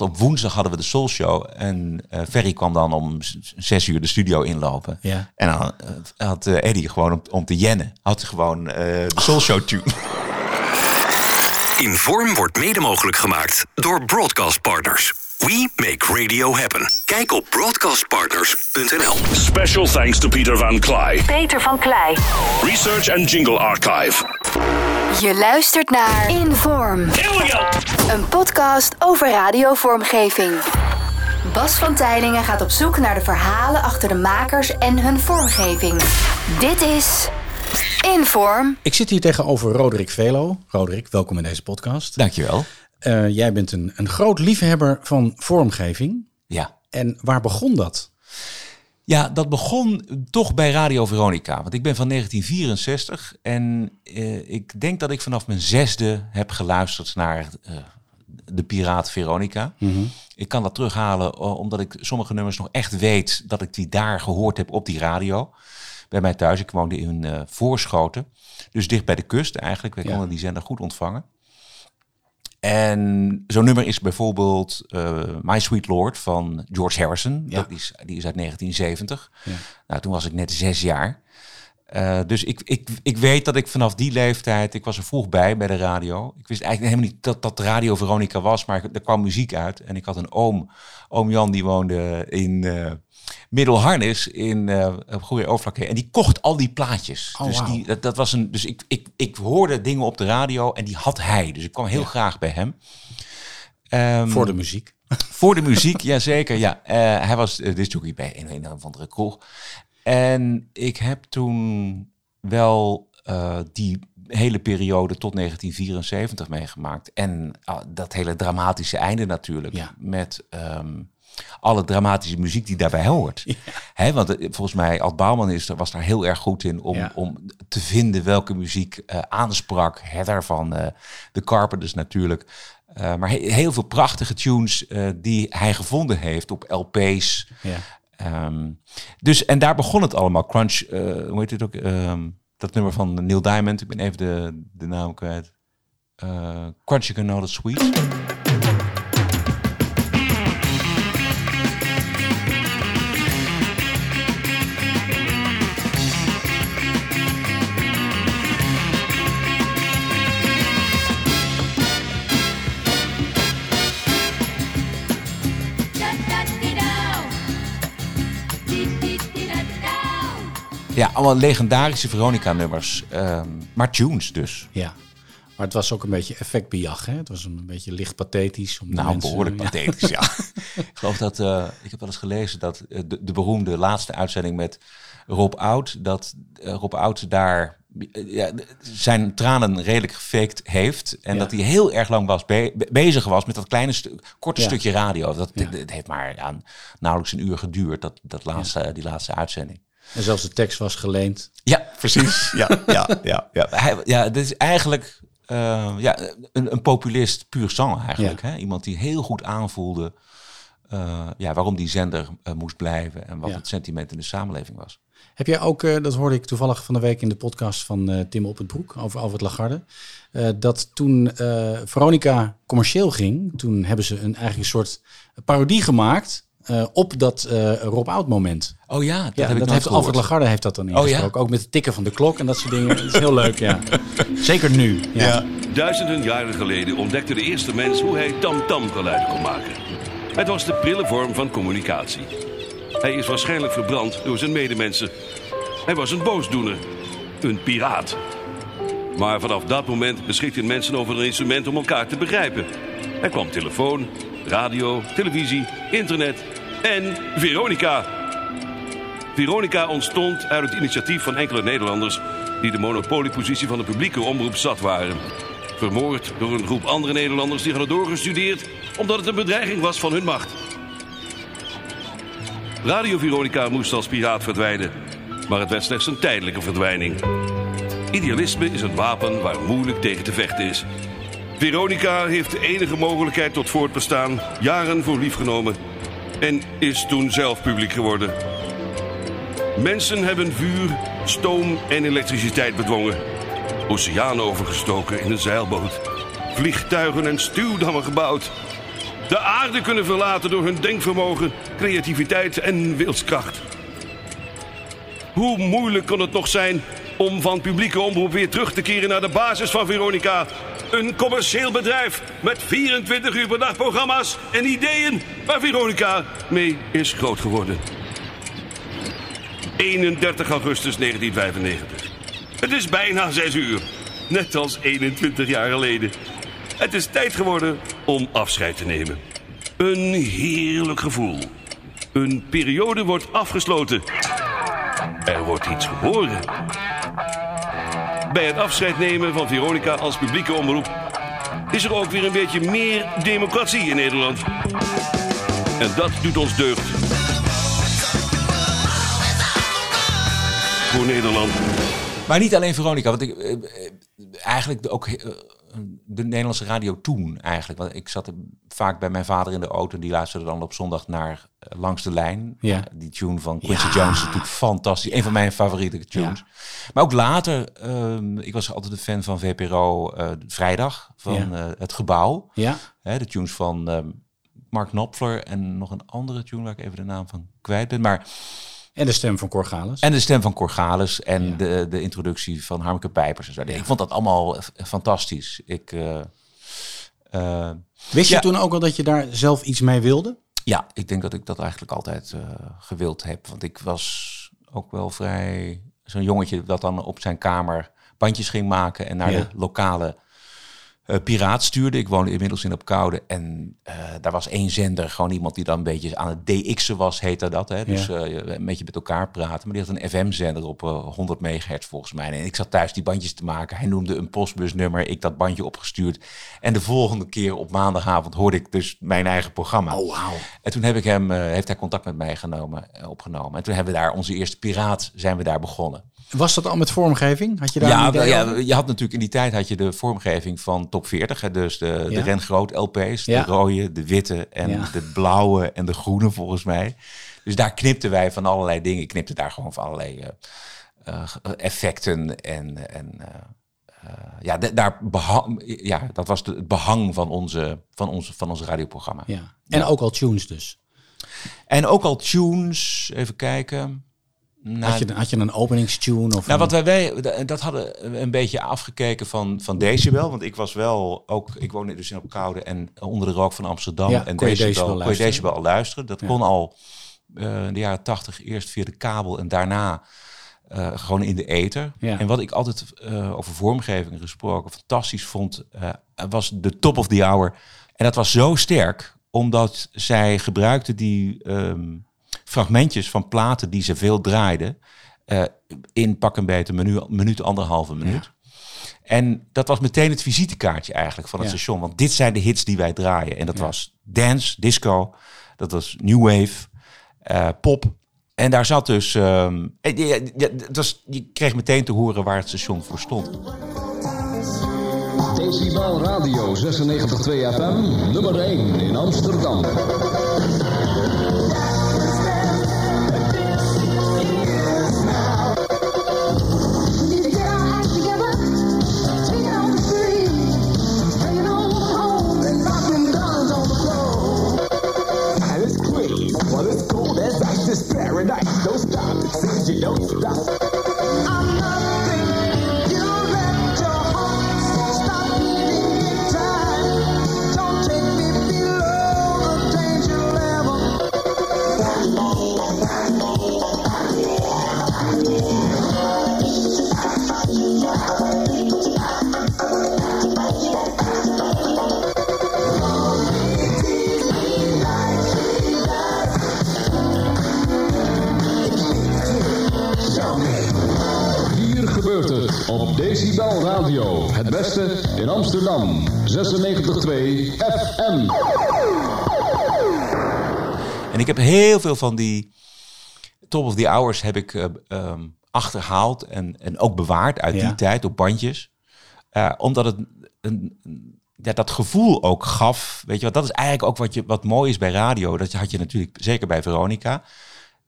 Op woensdag hadden we de Soul Show en uh, Ferry kwam dan om zes uur de studio inlopen. Ja. En dan uh, had uh, Eddie gewoon om, om te jennen, had gewoon de Soul Show tune. Inform wordt mede mogelijk gemaakt door Broadcast Partners. We make radio happen. Kijk op broadcastpartners.nl. Special thanks to Peter van Klei. Peter van Klei. Research and Jingle Archive. Je luistert naar Inform. Een podcast over radiovormgeving. Bas van Tijlingen gaat op zoek naar de verhalen achter de makers en hun vormgeving. Dit is Inform. Ik zit hier tegenover Roderick Velo. Roderick, welkom in deze podcast. Dankjewel. Uh, jij bent een, een groot liefhebber van vormgeving. Ja. En waar begon dat? Ja, dat begon toch bij Radio Veronica. Want ik ben van 1964 en uh, ik denk dat ik vanaf mijn zesde heb geluisterd naar uh, de Piraat Veronica. Mm -hmm. Ik kan dat terughalen omdat ik sommige nummers nog echt weet dat ik die daar gehoord heb op die radio. Bij mij thuis, ik woonde in uh, Voorschoten. Dus dicht bij de kust eigenlijk. We Ja. konden die zender goed ontvangen. En zo'n nummer is bijvoorbeeld uh, My Sweet Lord van George Harrison. Ja. Dat is, die is uit 1970. Ja. Nou, toen was ik net zes jaar. Uh, dus ik, ik, ik weet dat ik vanaf die leeftijd, ik was er vroeg bij bij de radio. Ik wist eigenlijk helemaal niet dat dat Radio Veronica was, maar er kwam muziek uit. En ik had een oom, oom Jan, die woonde in uh, Middelharnis in uh, Goeie Overflakke. En die kocht al die plaatjes. Oh, dus wow. die, dat, dat was een, dus ik, ik, ik hoorde dingen op de radio en die had hij. Dus ik kwam heel Ja. graag bij hem. Um, Voor de muziek. voor de muziek, jazeker. Ja, uh, hij was uh, bij een, een of andere kroeg. En ik heb toen wel uh, die hele periode tot 1974 meegemaakt. En uh, dat hele dramatische einde natuurlijk. Ja. Met um, alle dramatische muziek die daarbij hoort. Ja. Hè, want uh, volgens mij, Ad Bouwman is, was daar heel erg goed in om, Ja. om te vinden welke muziek uh, aansprak. Heather van uh, The Carpenters natuurlijk. Uh, maar he heel veel prachtige tunes uh, die hij gevonden heeft op LP's. Ja. Um, dus, en daar begon het allemaal. Crunch, uh, hoe heet het ook? Um, dat nummer van Neil Diamond. Ik ben even de, de naam kwijt. Uh, Crunch You Can Know The Sweet. Ja, allemaal legendarische Veronica-nummers. Um, maar tunes dus. Ja. Maar het was ook een beetje effectbejag, hè? Het was een beetje licht pathetisch. Om Nou, mensen, behoorlijk ja. pathetisch, ja. ik geloof dat, uh, ik heb wel eens gelezen dat uh, de, de, beroemde laatste uitzending met Rob Oud, dat uh, Rob Oud daar ja, zijn tranen redelijk gefaked heeft. En Ja. dat hij heel erg lang was be be- bezig was met dat kleine stu korte Ja. stukje radio. Dat het heeft maar nauwelijks een uur geduurd, dat, dat laatste, die laatste uitzending. En zelfs de tekst was geleend. Ja, precies. ja, ja, ja, ja. Hij, ja, dit is eigenlijk uh, ja, een, een populist puur sang eigenlijk. Ja. Hè? Iemand die heel goed aanvoelde uh, ja, waarom die zender uh, moest blijven en wat Ja. het sentiment in de samenleving was. Heb jij ook, eh, dat hoorde ik toevallig van de week in de podcast van eh, Tim Op het Broek over Alfred Lagarde, eh, dat toen eh, Veronica commercieel ging, toen hebben ze een, een soort parodie gemaakt eh, op dat eh, Rob Oud moment. Oh ja, dat Ja, heb ik dat nooit heeft gehoord. Alfred Lagarde heeft dat dan Oh ja? ingesproken. Ook met het tikken van de klok en dat soort dingen. Dat is heel leuk, ja. Zeker nu. Ja. Duizenden jaren geleden ontdekte de eerste mens hoe hij tam-tam geluiden kon maken. Het was de prille vorm van communicatie. Hij is waarschijnlijk verbrand door zijn medemensen. Hij was een boosdoener, een piraat. Maar vanaf dat moment beschikten mensen over een instrument om elkaar te begrijpen. Er kwam telefoon, radio, televisie, internet en Veronica. Veronica ontstond uit het initiatief van enkele Nederlanders die de monopoliepositie van de publieke omroep zat waren. Vermoord door een groep andere Nederlanders die hadden doorgestudeerd omdat het een bedreiging was van hun macht. Radio Veronica moest als piraat verdwijnen, maar het werd slechts een tijdelijke verdwijning. Idealisme is een wapen waar moeilijk tegen te vechten is. Veronica heeft de enige mogelijkheid tot voortbestaan jaren voor lief genomen en is toen zelf publiek geworden. Mensen hebben vuur, stoom en elektriciteit bedwongen. Oceanen overgestoken in een zeilboot. Vliegtuigen en stuwdammen gebouwd. de aarde kunnen verlaten door hun denkvermogen, creativiteit en wilskracht. Hoe moeilijk kon het nog zijn om van publieke omroep weer terug te keren naar de basis van Veronica? Een commercieel bedrijf met 24 uur per dag programma's en ideeën waar Veronica mee is groot geworden. 31 augustus 1995. Het is bijna 6 uur, net als 21 jaar geleden. Het is tijd geworden om afscheid te nemen. Een heerlijk gevoel. Een periode wordt afgesloten. Er wordt iets geboren. Bij het afscheid nemen van Veronica als publieke omroep is er ook weer een beetje meer democratie in Nederland. En dat doet ons deugd. Voor Nederland. Maar niet alleen Veronica, want ik eh, eh, eigenlijk ook eh, de Nederlandse radio toen eigenlijk. Want ik zat vaak bij mijn vader in de auto en die luisterde dan op zondag naar eh, Langs de Lijn. Ja. Eh, die tune van Quincy Jones is natuurlijk fantastisch. Een van mijn favoriete tunes. Maar ook later, ehm, ik was altijd een fan van VPRO eh, Vrijdag, van Het Gebouw. Ja, Hè, de tunes van ehm, Mark Knopfler en nog een andere tune waar ik even de naam van kwijt ben. Maar en de stem van Corgalis. en de stem van Corgalis en Ja. de, de introductie van Harmke Pijpers en zo. Ik vond dat allemaal fantastisch. Ik, eh, eh, Wist je Ja. toen ook al dat je daar zelf iets mee wilde? ja, ik denk dat ik dat eigenlijk altijd eh, gewild heb. Want ik was ook wel vrij zo'n jongetje dat dan op zijn kamer bandjes ging maken en naar de lokale eh, piraat stuurde. Ik woonde inmiddels in Opkoude en eh, daar was één zender, gewoon iemand die dan een beetje aan het DX'en was, heette dat. Hè? Dus Ja. eh, een beetje met elkaar praten. Maar die had een FM-zender op eh, 100 megahertz volgens mij. En ik zat thuis die bandjes te maken. Hij noemde een postbusnummer, ik dat bandje opgestuurd. En de volgende keer op maandagavond hoorde ik dus mijn eigen programma. Oh, wauw. En toen heb ik hem, heeft hij contact met mij genomen, opgenomen. En toen hebben we daar onze eerste piraat, zijn we daar begonnen. Was dat al met vormgeving? Had je daar Ja, ja, je had natuurlijk in die tijd had je de vormgeving van top 40. Hè, dus de, Ja. de Ren Groot LP's, Ja. de rode, de witte en de blauwe en de groene volgens mij. Dus daar knipten wij van allerlei dingen. Ik knipte daar gewoon van allerlei eh, eh, effecten en... en eh, ja, daar behang, ja, dat was de, het behang van, onze, van, onze, van ons radioprogramma. Ja. En ook al tunes dus. En ook al tunes, even kijken. Nou, Had je, had je een openingstune? Of Nou, wat wij, wij dat hadden we een beetje afgekeken van, van Decibel. Want ik was wel ook, ik woonde dus in Opkoude en onder de rook van Amsterdam. Ja, en kon je Decibel, Decibel kon je? Decibel al luisteren. Dat kon al eh, in de jaren tachtig eerst via de kabel en daarna eh, gewoon in de ether. Ja. En wat ik altijd eh, over vormgeving gesproken fantastisch vond, eh, was de top of the hour. En dat was zo sterk, omdat zij gebruikten die ehm, fragmentjes van platen die ze veel draaiden. eh, in pak een beter minuut, minuut anderhalve minuut. En dat was meteen het visitekaartje eigenlijk van het Ja. station. Want dit zijn de hits die wij draaien. En dat was dance, disco, dat was new wave, eh, pop. En daar zat dus... ehm, eh, ja, ja, dat was, je kreeg meteen te horen waar het station voor stond. Decibel Radio 96.2 FM, nummer 1 in Amsterdam. night, don't stop. Since you don't stop. Gebeurt op Decibel Radio. Het beste in Amsterdam. 96.2 FM. En ik heb heel veel van die top of the hours heb ik eh, ehm, achterhaald en, en ook bewaard uit Ja. die tijd op bandjes. Eh, omdat het een, een- ja, dat gevoel ook gaf. Weet je wat, dat is eigenlijk ook wat, je, wat mooi is bij radio. Dat had je natuurlijk zeker bij Veronica.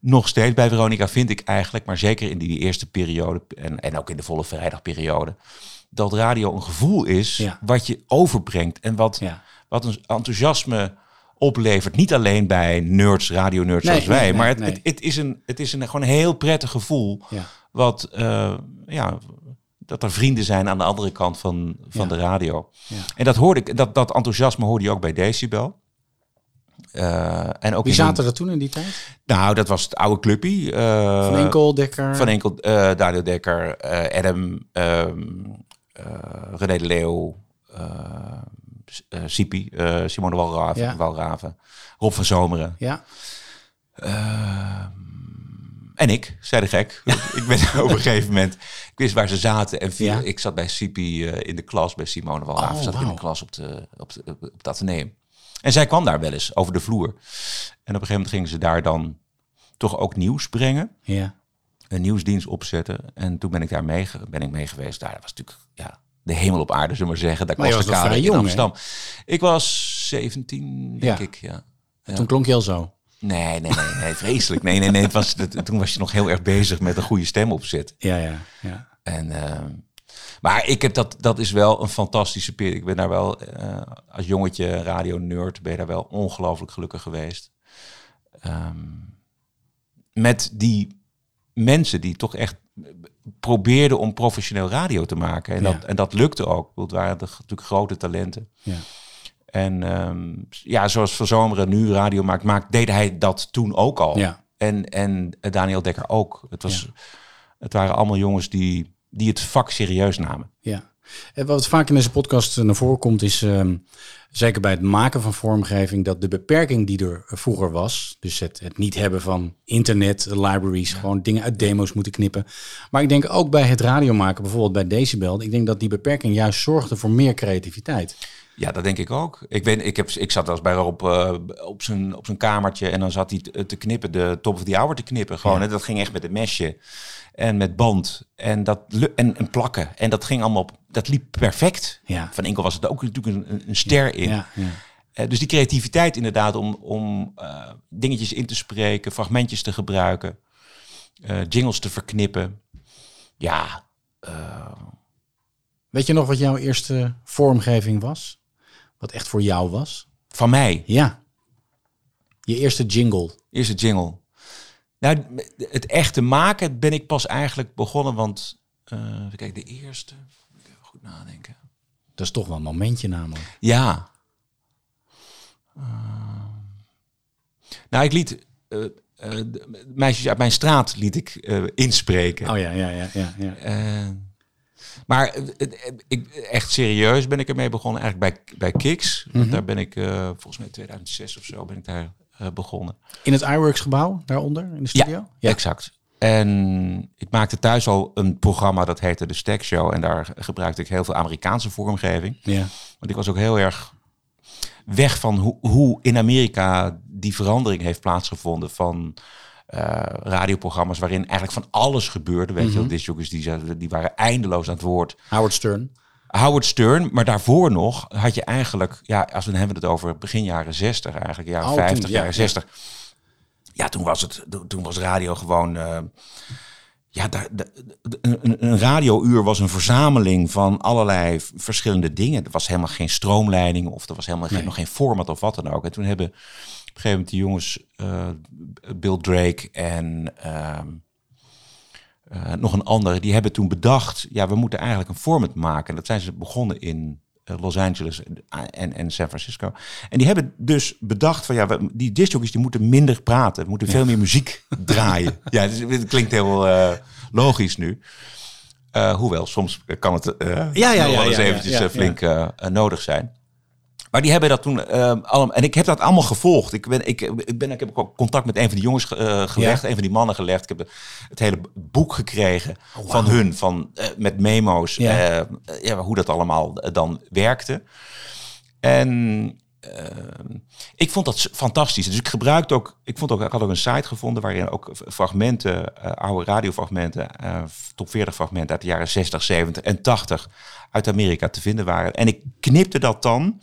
Nog steeds bij Veronica vind ik eigenlijk, maar zeker in die, die eerste periode en, en ook in de volle vrijdagperiode, dat radio een gevoel is Ja. wat je overbrengt en wat, Ja. wat een enthousiasme oplevert. Niet alleen bij nerds, radio-nerds Nee, zoals wij. nee, maar het, nee. het, het is, een, het is een, gewoon een heel prettig gevoel. Ja. Wat, eh, ja, dat er vrienden zijn aan de andere kant van, van de radio. Ja. En dat hoorde ik, dat, dat enthousiasme hoorde je ook bij Decibel. Eh, en ook Wie zaten er toen in die tijd? Nou, dat was het oude clubje. eh, Van Enkel, Dekker? Van Enkel, eh Daniel Dekker, Adam, ehm eh, René de Leeuw, Sipi, Simone Walraven, Ja. Walraven, Rob van Zomeren. Ja, En ik, zei de gek. ik ben op een gegeven moment, ik wist waar ze zaten. En via, Ja. ik zat bij Sipi in de klas, bij Simone Walraven. Oh, zat in de klas op, de, op, de, op het ateneum. En zij kwam daar wel eens over de vloer. En op een gegeven moment gingen ze daar dan toch ook nieuws brengen. ja. een nieuwsdienst opzetten. En toen ben ik daar mee, ben ik mee geweest. Daar was natuurlijk ja, de hemel op aarde, zullen we maar zeggen. Daar Maar was de vrij in jong? Amsterdam. Ik was 17, denk Ja. ik. Ja. Ja. Toen klonk je al zo. Nee, nee, nee, nee, vreselijk. Nee, nee, nee. Het was, het- toen was je nog heel erg bezig met een goede stem opzetten. Ja, ja, ja. En, ehm, maar ik heb dat, dat is wel een fantastische periode. Ik ben daar wel, eh, als jongetje radio-nerd, ben je daar wel ongelooflijk gelukkig geweest. Ehm, met die mensen die toch echt probeerden om professioneel radio te maken. En, Ja. dat, en dat lukte ook. Het waren de- natuurlijk grote talenten. ja. En ehm, ja, zoals Van Zomeren nu radio maakt, maakt, deed hij dat toen ook al. Ja. En, en Daniel Dekker ook. Het, was, het waren allemaal jongens die, die het vak serieus namen. Ja. En wat vaak in deze podcast eh, naar voren komt is, ehm, zeker bij het maken van vormgeving, dat de beperking die er vroeger was, dus het, het niet hebben van internet, libraries, gewoon dingen uit demo's moeten knippen. Maar ik denk ook bij het radiomaken, bijvoorbeeld bij Decibel, ik denk dat die beperking juist zorgde voor meer creativiteit. Ja, dat denk ik ook. Ik, weet, ik, heb, ik zat eens bij Rob eh, op, zijn, op zijn kamertje en dan zat hij te, te knippen, de top of the hour te knippen. Gewoon, Ja. hè, dat ging echt met een mesje en met band en, dat, en, en plakken. En dat ging allemaal, op, dat liep perfect. Ja. Van Inkel was het ook natuurlijk een, een- een ster in. Ja, ja. Eh, dus die creativiteit inderdaad om, om eh, dingetjes in te spreken, fragmentjes te gebruiken, eh, jingles te verknippen. Ja, Weet je nog wat jouw eerste vormgeving was? Wat echt voor jou was? van mij. Ja. Je eerste jingle. Eerste jingle. Nou, het echte maken ben ik pas eigenlijk begonnen, want eh even kijken, de eerste. Moet ik even goed nadenken. Dat is toch wel een momentje namelijk. Ja. Eh, nou, ik liet eh, eh, meisjes uit mijn straat liet ik eh, inspreken. Oh ja, ja, ja, ja. ja. Eh, maar eh, eh, ik, echt serieus ben ik ermee begonnen eigenlijk bij, bij Kiks. Want Daar ben ik eh, volgens mij 2006 of zo ben ik daar eh, begonnen. In het iWorks gebouw daaronder in de studio? exact. En ik maakte thuis al een programma dat heette de Stack Show. En daar gebruikte ik heel veel Amerikaanse vormgeving. Ja. Want ik was ook heel erg weg van hoe, hoe in Amerika die verandering heeft plaatsgevonden van eh, radioprogramma's waarin eigenlijk van alles gebeurde. Weet je wel, discjockeys die, zaten- die waren eindeloos aan het woord. Howard Stern. Howard Stern, maar daarvoor nog had je eigenlijk, ja, als we dan hebben het over begin jaren 60 eigenlijk, jaren Oh, toen, 50, ja, jaren ja. 60. Ja, toen was het, toen was radio gewoon, eh, ja, daar, een, radiouur was een verzameling van allerlei verschillende dingen. Er was helemaal geen stroomleiding of er was helemaal geen, nog geen format of wat dan ook. En toen hebben op een gegeven moment die jongens, eh, Bill Drake en ehm, eh, nog een andere, die hebben toen bedacht, ja, we moeten eigenlijk een format maken. Dat zijn ze begonnen in eh, Los Angeles en, en, en San Francisco. En die hebben dus bedacht van, ja, we, die discjockeys die moeten minder praten. Moeten veel meer muziek draaien. Ja, het, klinkt heel eh, logisch nu. Eh, hoewel, soms kan het eh Ja, ja, ja, wel eens eventjes eh, flink eh, eh, nodig zijn. Maar die hebben dat toen eh, allemaal... En ik heb dat allemaal gevolgd. Ik, ben, ik, ik, ben, ik heb ook contact met een van die jongens ge- eh, gelegd. Ja. Een van die mannen gelegd. Ik heb het hele boek gekregen van hun. Van, eh, met memo's. Ja. eh, ja, hoe dat allemaal dan werkte. En eh, ik vond dat fantastisch. Dus ik gebruikte ook, ik vond ook, ik had ook een site gevonden waarin ook fragmenten, oude radiofragmenten, eh, top 40 fragmenten uit de jaren 60, 70 en 80 uit Amerika te vinden waren. En ik knipte dat dan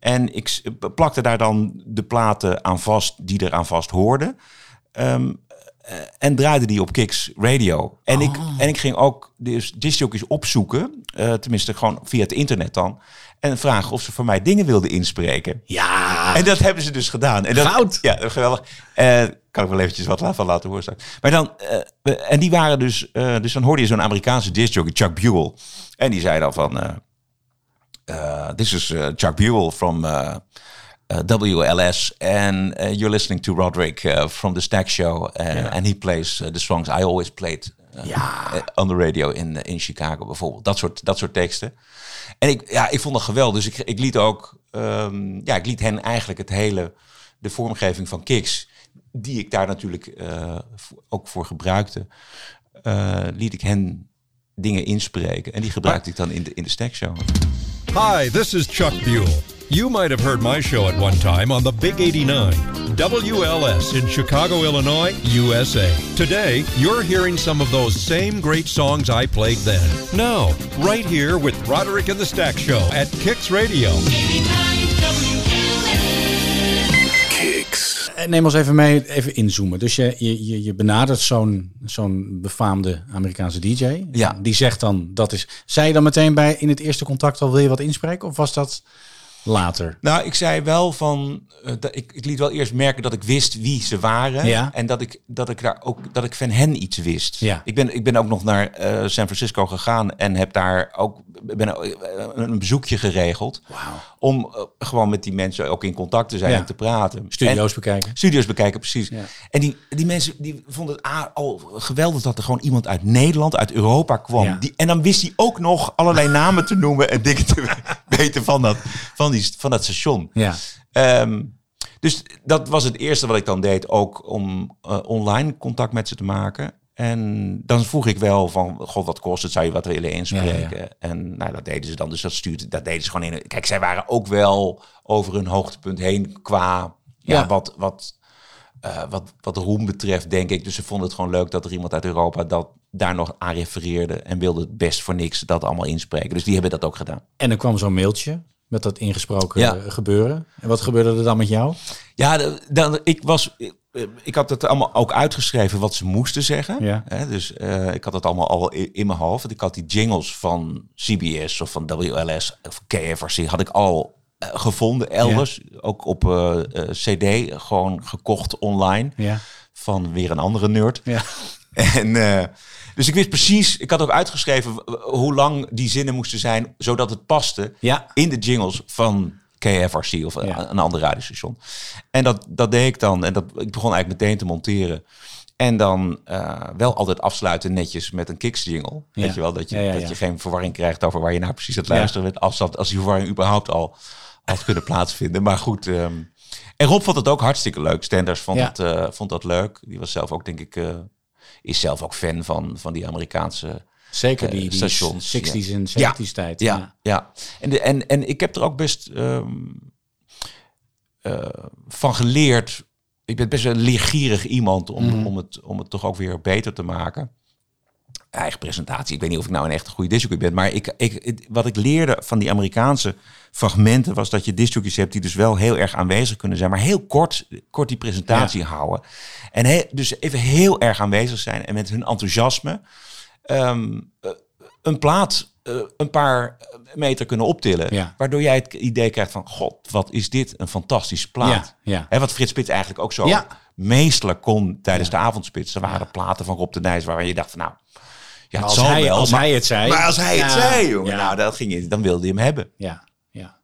en ik plakte daar dan de platen aan vast die er aan vast hoorden. Ehm, eh, en draaide die op Kicks Radio. En, ik, Oh. en ik ging ook dus discjockeys opzoeken, eh, tenminste gewoon via het internet dan, en vragen of ze voor mij dingen wilden inspreken. Ja. En dat hebben ze dus gedaan. En dat, Goud. Ja, geweldig. Eh kan ik wel eventjes wat van laten horen straks. Maar dan, en die waren dus, dus dan hoorde je zo'n Amerikaanse discjockey, Chuck Buell. En die zei dan van, eh, this is eh, Chuck Buell from eh, eh, WLS and eh, you're listening to Roderick from the Stack Show. eh, And he plays the songs I always played on the radio in, in Chicago bijvoorbeeld. Dat soort, dat soort teksten. En ik, ja, ik vond het geweldig. Dus ik, ik liet ook, ehm, ja, ik liet hen eigenlijk het hele, de vormgeving van Kicks, die ik daar natuurlijk eh, ook voor gebruikte, eh, liet ik hen dingen inspreken. En die gebruikte ik dan in de, in de Stack Show. Hi, this is Chuck Buell. You might have heard my show at one time on the Big 89, WLS in Chicago, Illinois, USA. Today, you're hearing some of those same great songs I played then. Now, right here with Roderick and the Stack Show at Kicks Radio. Eh, Neem ons even mee, even inzoomen. Dus je, je, je, benadert zo'n zo'n befaamde Amerikaanse DJ. Ja. Die zegt dan, dat is... Zei je dan meteen bij in het eerste contact al, wil je wat inspreken? Of was dat later? Nou, ik zei wel van, eh, dat ik, ik liet wel eerst merken dat ik wist wie ze waren. Ja. En dat ik, dat ik daar ook, dat ik van hen iets wist. Ja. Ik, ben, ik ben ook nog naar eh, San Francisco gegaan en heb daar ook ben, een bezoekje geregeld. Om eh, gewoon met die mensen ook in contact te zijn Ja. en te praten. Studio's En- bekijken. Studio's bekijken, precies. Ja. En die, die mensen die vonden het ah, al geweldig dat er gewoon iemand uit Nederland, uit Europa kwam. Ja. Die, en dan wist hij ook nog allerlei namen te noemen en dingen te weten van dat, van die, van dat station. Ja. Ehm, dus dat was het eerste wat ik dan deed, ook om eh, online contact met ze te maken. En dan vroeg ik wel van, god, wat kost het? Zou je wat willen inspreken? Ja, ja, En nou, dat deden ze dan. Dus dat stuurde, dat deden ze gewoon in. Kijk, zij waren ook wel over hun hoogtepunt heen qua ja, Ja. wat, wat, eh, wat, wat roem betreft, denk ik. Dus ze vonden het gewoon leuk dat er iemand uit Europa dat daar nog aan refereerde en wilde het best voor niks dat allemaal inspreken. Dus die hebben dat ook gedaan. En dan kwam zo'n mailtje met dat ingesproken Ja. gebeuren. En wat gebeurde er dan met jou? Ja, dan, ik was. Ik had het allemaal ook uitgeschreven wat ze moesten zeggen. Ja. Hè, dus eh, ik had het allemaal al in mijn hoofd. Want Ik had die jingles van CBS of van WLS of KFRC had ik al eh, gevonden elders. Ook op eh, CD, gewoon gekocht online. Ja. Van weer een andere nerd. Ja. En, dus ik wist precies, ik had ook uitgeschreven hoe lang die zinnen moesten zijn, zodat het paste Ja. in de jingles van KFRC of Ja. een, ander radiostation. En dat, dat deed ik dan. En dat, ik begon eigenlijk meteen te monteren. En dan eh, wel altijd afsluiten netjes met een kicks jingle. Ja. Weet je wel, dat je, Ja, ja, dat je geen verwarring krijgt over waar je nou precies aan het luisteren bent. Als, dat, als die verwarring überhaupt al had kunnen plaatsvinden. Maar goed. ehm, en Rob vond het ook hartstikke leuk. Stenders vond, het, eh, vond dat leuk. Die was zelf ook, denk ik, eh, is zelf ook fan van, van die Amerikaanse Zeker eh, die, die stations. 60s Ja. en Ja. 70s tijd. Ja, ja. En, de, en, en ik heb er ook best ehm, eh, van geleerd. Ik ben best een leergierig iemand om, Mhm. om, het, om het toch ook weer beter te maken. Eigen presentatie. Ik weet niet of ik nou een echt goede disjockey ben. Maar ik, ik, wat ik leerde van die Amerikaanse fragmenten... was dat je discjockeys hebt die dus wel heel erg aanwezig kunnen zijn... maar heel kort, kort die presentatie houden. En he- dus even heel erg aanwezig zijn. En met hun enthousiasme ehm, eh, een plaat eh, een paar meter kunnen optillen. Ja. Waardoor jij het idee krijgt van... God, wat is dit een fantastische plaat. Ja, wat Frits Spits eigenlijk ook zo Ja. meestelijk kon tijdens de avondspits. Er waren platen van Rob de Nijs waar je dacht van nou... Ja, het als hij- als maar, hij het zei. Maar als hij het Ja, zei, jongen, ja. nou, dat ging dan wilde je hem hebben. Ja, ja.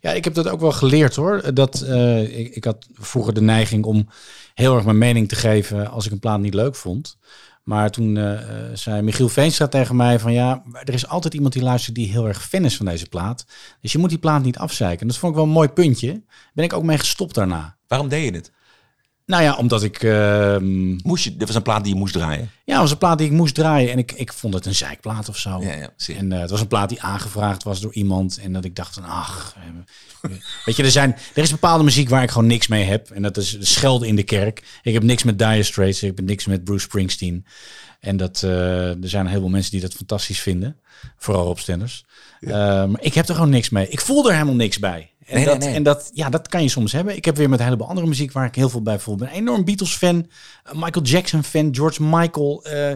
Ja, ik heb dat ook wel geleerd hoor. Dat, eh, ik, ik had vroeger de neiging om heel erg mijn mening te geven als ik een plaat niet leuk vond. Maar toen eh, eh, zei Michiel Veenstra tegen mij van ja, er is altijd iemand die luistert die heel erg fan is van deze plaat. Dus je moet die plaat niet afzeiken. Dat vond ik wel een mooi puntje. Ben ik ook mee gestopt daarna. Waarom deed je het? Nou ja, omdat ik... ehm, Moest je, dit was een plaat die je moest draaien. ja, het was een plaat die ik moest draaien en ik, ik vond het een zeikplaat of zo. Ja, ja, en eh, het was een plaat die aangevraagd was door iemand en dat ik dacht van, ach, eh, weet je, er, zijn, er is bepaalde muziek waar ik gewoon niks mee heb en dat is schelden in de kerk. Ik heb niks met Dire Straits, ik heb niks met Bruce Springsteen. En dat, eh, er zijn heel veel mensen die dat fantastisch vinden, vooral op Stenders. Eh, maar ik heb er gewoon niks mee. Ik voel er helemaal niks bij. En, Nee, dat, nee, nee. en dat, ja, dat kan je soms hebben. Ik heb weer met een heleboel andere muziek waar ik heel veel bij voel. Ik ben een enorm Beatles-fan, een Michael Jackson-fan, George Michael, eh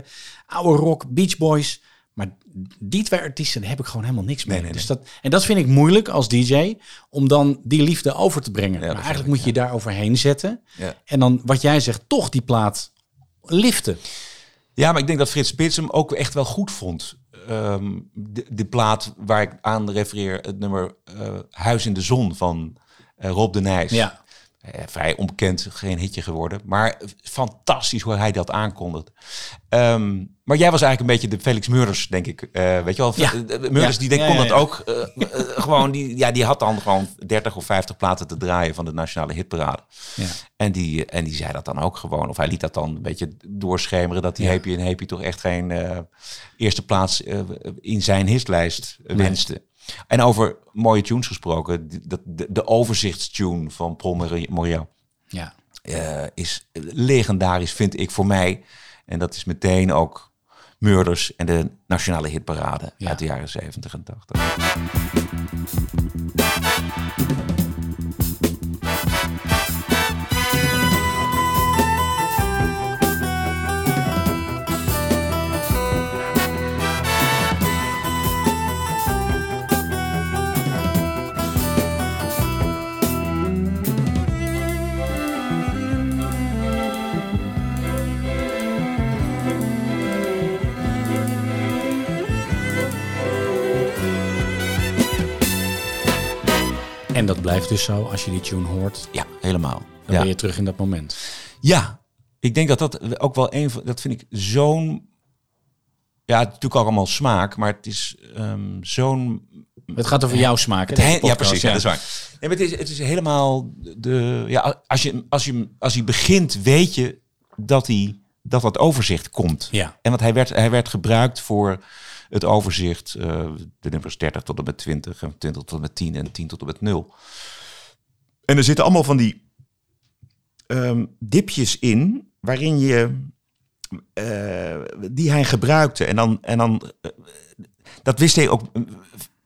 oude rock, Beach Boys. Maar die twee artiesten heb ik gewoon helemaal niks mee. Nee, nee, Dus dat, en dat vind ik moeilijk als DJ, om dan die liefde over te brengen. maar eigenlijk moet je daar overheen zetten. Ja. En dan, wat jij zegt, toch die plaat liften. Ja, maar ik denk dat Frits Spits hem ook echt wel goed vond. Ehm, de, plaat waar ik aan refereer, het nummer eh, Huis in de Zon van eh, Rob de Nijs. Ja. Eh, vrij onbekend, geen hitje geworden. Maar fantastisch hoe hij dat aankondigt. Ehm, maar jij was eigenlijk een beetje de Felix Murders, denk ik. Eh, weet je wel, Ja. Murders Ja. die denk, Ja, kon dat ook eh, eh, gewoon. Die, ja, die had dan gewoon 30 of 50 platen te draaien van de nationale hitparade. Ja. En die, en die zei dat dan ook gewoon. Of hij liet dat dan een beetje doorschemeren. Dat die. Happy en Happy toch echt geen eh, eerste plaats eh, in zijn hitlijst wenste. En over mooie tunes gesproken. dat- De, de overzichtstune van Paul Mori- Morial Ja. eh, is legendarisch, vind ik voor mij. En dat is meteen ook Murders en de nationale hitparade Ja. uit de jaren 70 en 80. En dat blijft dus zo als je die tune hoort. Ja, helemaal. Dan ja. ben je terug in dat moment. Ja, ik denk dat dat ook wel een van, dat vind ik zo'n, ja, het is natuurlijk ook allemaal smaak, maar het is ehm, zo'n, Het gaat over jouw smaak. ja precies, ja. dat is waar. Nee, maar het is, het is helemaal de, ja, als je, als je, als hij begint, weet je dat hij, dat dat overzicht komt. Ja. En want hij werd, hij werd gebruikt voor het overzicht, eh, de nummers 30 tot en met 20, en 20 tot en met 10 en 10 tot en met 0. En er zitten allemaal van die ehm, dipjes in waarin je eh, die hij gebruikte. En dan, en dan eh, dat wist hij ook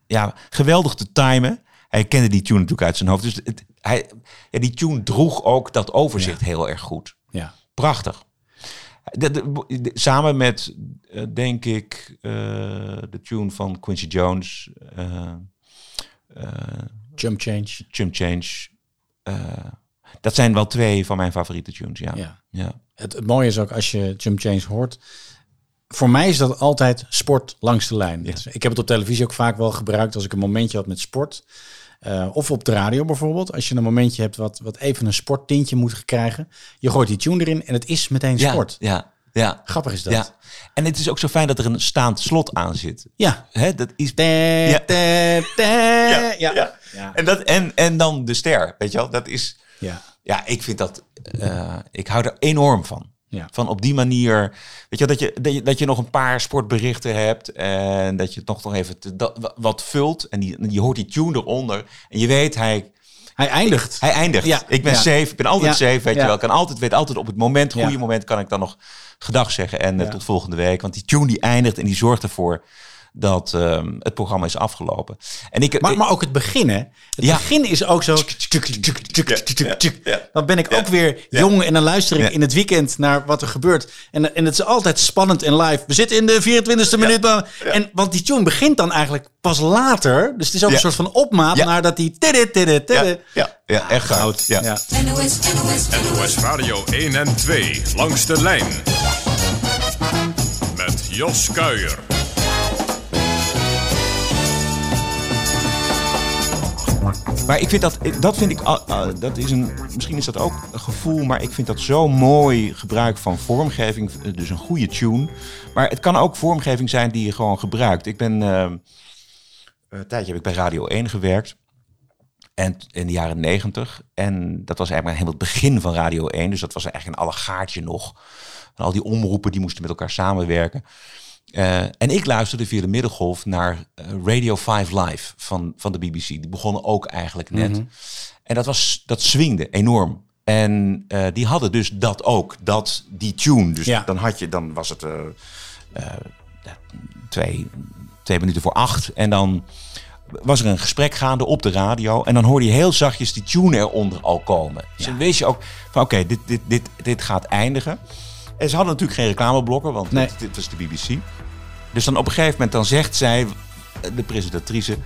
ja, geweldig te timen. Hij kende die tune natuurlijk uit zijn hoofd. Dus het, hij, ja, die tune droeg ook dat overzicht heel erg goed. Ja. Prachtig. De, de- de- samen met, eh, denk ik, eh, de tune van Quincy Jones, eh, Jump change. Chum Change. eh, dat zijn wel twee van mijn favoriete tunes, ja. Ja. ja. Het, het mooie is ook als je Jump Change hoort. Voor mij is dat altijd sport langs de lijn. Dus ik heb het op televisie ook vaak wel gebruikt als ik een momentje had met sport. Eh, of op de radio bijvoorbeeld. Als je een momentje hebt wat, wat even een sporttintje moet krijgen. Je gooit die tune erin en het is meteen sport. Ja, ja. Grappig is dat. Ja. En het is ook zo fijn dat er een staand slot aan zit. Ja. Hè, dat is... Ja. Ja, ja. ja. Ja. En, dat, en, en dan de ster, weet je wel? Dat is... Ja. Ja, ik vind dat... eh, ik hou er enorm van. Ja. Van op die manier, weet je, dat je, dat je, dat je nog een paar sportberichten hebt en dat je het nog, nog even te, dat, wat vult en die, je hoort die tune eronder en je weet hij, Hij eindigt. hij eindigt. Ja, Ik ben ja. safe, ik ben altijd safe, weet je wel. Ik kan altijd, weet altijd op het moment, goede moment, kan ik dan nog gedag zeggen en eh, tot volgende week. Want die tune die eindigt en die zorgt ervoor dat ehm, het programma is afgelopen. En ik, Maar, ik- maar ook het begin, hè? Het Ja. begin is ook zo... Dan ben ik ook weer jong en dan luister ik in het weekend naar wat er gebeurt. En, en het is altijd spannend en live. We zitten in de 24e minuut. maar- En, want die tune begint dan eigenlijk pas later. Dus het is ook Ja. een soort van opmaat Ja. naar dat die... ja, ja, ja, echt goud. Ja. Ja. NOS Radio 1 en 2 langs de lijn. Met Jos Kuijer. Maar ik vind dat, dat vind ik, ah, dat is een, misschien is dat ook een gevoel, maar ik vind dat zo mooi gebruik van vormgeving. Dus een goede tune. Maar het kan ook vormgeving zijn die je gewoon gebruikt. Ik ben, eh, een tijdje heb ik bij Radio 1 gewerkt. En in de jaren 90. En dat was eigenlijk helemaal het begin van Radio 1. Dus dat was eigenlijk een allegaartje nog. Al die omroepen die moesten met elkaar samenwerken. Eh, en ik luisterde via de middengolf naar eh, Radio 5 Live van, van de BBC. Die begonnen ook eigenlijk net. En dat, was, dat swingde enorm. En eh, die hadden dus dat ook, dat, die tune. Dus Ja. dan had je, dan was het twee, twee minuten voor acht. En dan was er een gesprek gaande op de radio. En dan hoorde je heel zachtjes die tune eronder al komen. Dus dan wist je ook van oké, dit, dit, dit, dit gaat eindigen. En ze hadden natuurlijk geen reclameblokken, want Nee. dit, dit was de BBC. Dus dan op een gegeven moment dan zegt zij, de presentatrice,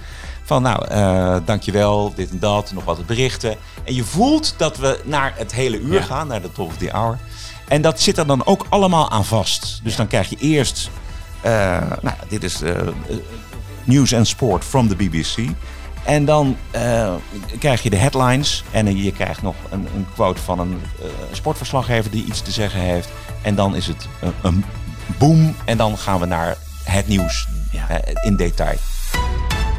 van nou, eh, dankjewel, dit en dat, nog wat berichten. En je voelt dat we naar het hele uur Ja. gaan, naar de top of the hour. En dat zit er dan ook allemaal aan vast. Dus dan krijg je eerst, eh, nou, dit is eh, nieuws en sport from the BBC. En dan eh, krijg je de headlines en je krijgt nog een, een quote van een eh, sportverslaggever die iets te zeggen heeft. En dan is het een, een boom en dan gaan we naar het nieuws Ja. eh, in detail.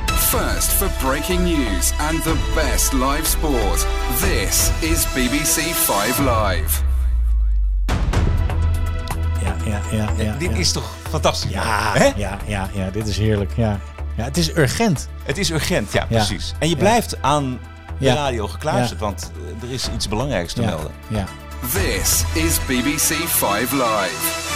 First for breaking news and the best live sport. This is BBC 5 Live. Ja, ja, ja. ja Dit is toch fantastisch? Ja, Hè? ja, ja, ja, dit is heerlijk. Ja. Ja, het is urgent. Het is urgent, ja, Ja. precies. En je Ja. blijft aan de Ja. radio gekluisterd, Ja. want eh, er is iets belangrijks te Ja, melden. ja. This is BBC 5 Live.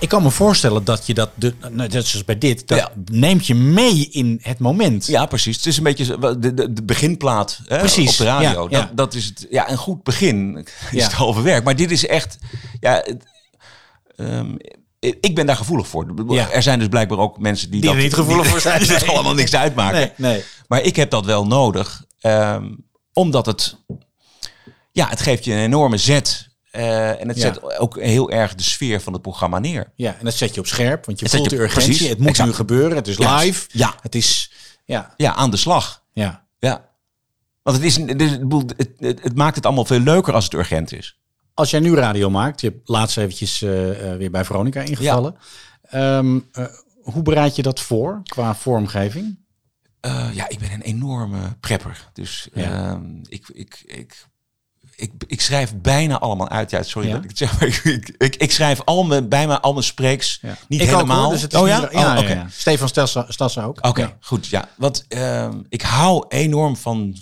Ik kan me voorstellen dat je dat, de, nou, net zoals bij dit, dat Ja. neemt je mee in het moment. Ja, precies. Het is een beetje de, de, de beginplaat hè, Precies, op de radio. ja, ja. Dat, dat is het, ja, een goed begin is Ja. het halve werk. Maar dit is echt, ja, het, ehm, ik ben daar gevoelig voor. Ja. Er zijn dus blijkbaar ook mensen die, Die er dat niet gevoelig voor zijn. Die het Nee. allemaal niks uitmaken. Nee, nee. Maar ik heb dat wel nodig, ehm, omdat het, ja, het geeft je een enorme zet. eh, en het Ja. zet ook heel erg de sfeer van het programma neer. Ja, en dat zet je op scherp, want je voelt je- de urgentie. precies, het moet exact. nu gebeuren, het is live. Ja. Het is, ja, Ja, aan de slag. ja. Ja. Want het, is, het, het, het maakt het allemaal veel leuker als het urgent is. Als jij nu radio maakt, je hebt laatst eventjes eh, eh, weer bij Veronica ingevallen. Ehm, eh, hoe bereid je dat voor qua vormgeving? Ja, ik ben een enorme prepper. Dus Ja. ehm, ik, ik, ik, ik, ik schrijf bijna allemaal uit. Ja, sorry Ja? dat ik het zeg, maar ik, ik, ik, schrijf al mijn, bijna al mijn spreeks. Ja. Niet helemaal. hoor, dus het is oh niet ja? Oh, ja, ja. Stefan Stassa ook. Oké, goed. Ja, want ehm, ik hou enorm van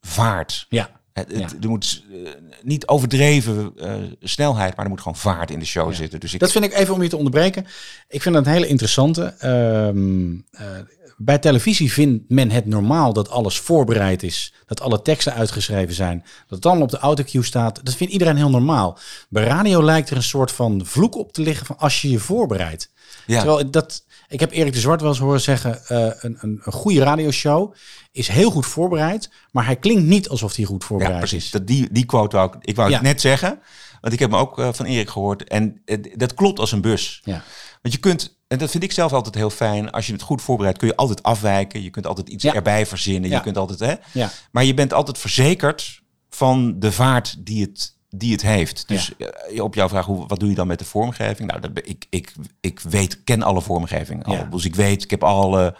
vaart. Ja. Het. Er moet eh, niet overdreven eh, snelheid, maar er moet gewoon vaart in de show zitten. Dus ik, Dat vind ik even om je te onderbreken. Ik vind dat een hele interessante. Eh, bij televisie vindt men het normaal dat alles voorbereid is. Dat alle teksten uitgeschreven zijn. Dat het allemaal op de autocue staat. Dat vindt iedereen heel normaal. Bij radio lijkt er een soort van vloek op te liggen van als je je voorbereidt. Ja. Terwijl dat, ik heb Erik de Zwart wel eens horen zeggen, eh, een, een, een goede radioshow is heel goed voorbereid, maar hij klinkt niet alsof hij goed Ja, voorbereid precies. is. Dat, die, die quote wou ik, ik wou Ja. het net zeggen. Want ik heb hem ook eh, van Erik gehoord. En dat klopt als een bus. Ja. Want je kunt, en dat vind ik zelf altijd heel fijn. Als je het goed voorbereidt, kun je altijd afwijken. Je kunt altijd iets Ja. erbij verzinnen. Ja. Je kunt altijd, hè. Ja. Maar je bent altijd verzekerd van de vaart die het, die het heeft. Dus eh, op jouw vraag, hoe, wat doe je dan met de vormgeving? Nou, dat, ik, ik, ik weet, ken alle vormgeving al. Ja. Dus ik weet, ik heb alle...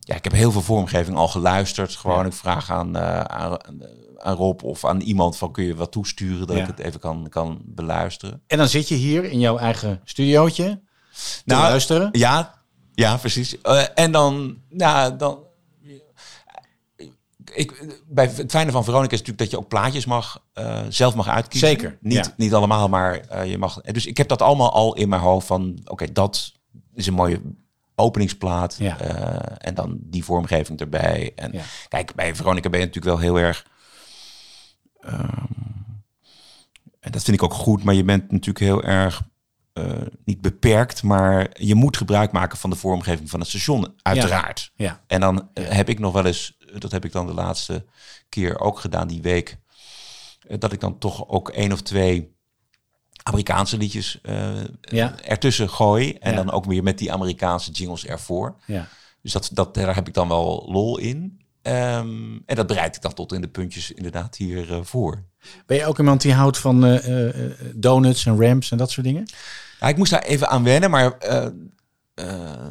Ja, ik heb heel veel vormgeving al geluisterd. Gewoon, ik vraag aan, eh, aan, aan Rob of aan iemand van kun je wat toesturen dat ik het even kan, kan beluisteren. En dan zit je hier in jouw eigen studiootje te Nou, luisteren. Ja, ja, precies. Eh, en dan, nou, dan. Ik, bij het fijne van Veronica is natuurlijk dat je ook plaatjes mag, eh, zelf mag uitkiezen. Zeker, Niet, ja. niet allemaal, maar eh, je mag. Dus ik heb dat allemaal al in mijn hoofd van, oké, dat is een mooie openingsplaat. Ja. eh, en dan die vormgeving erbij. En Ja. kijk, bij Veronica ben je natuurlijk wel heel erg. ehm, en dat vind ik ook goed, maar je bent natuurlijk heel erg niet beperkt, maar je moet gebruik maken van de vormgeving van het station, uiteraard. Ja. En dan heb ik nog wel eens, dat heb ik dan de laatste keer ook gedaan die week, eh, dat ik dan toch ook één of twee Amerikaanse liedjes eh, Ja. ertussen gooi. En Ja. dan ook weer met die Amerikaanse jingles ervoor. Ja. Dus dat, dat, daar heb ik dan wel lol in. Ehm, en dat bereid ik dan tot in de puntjes inderdaad hier eh, voor. Ben je ook iemand die houdt van donuts en ramps en dat soort dingen? Ja, ik moest daar even aan wennen, maar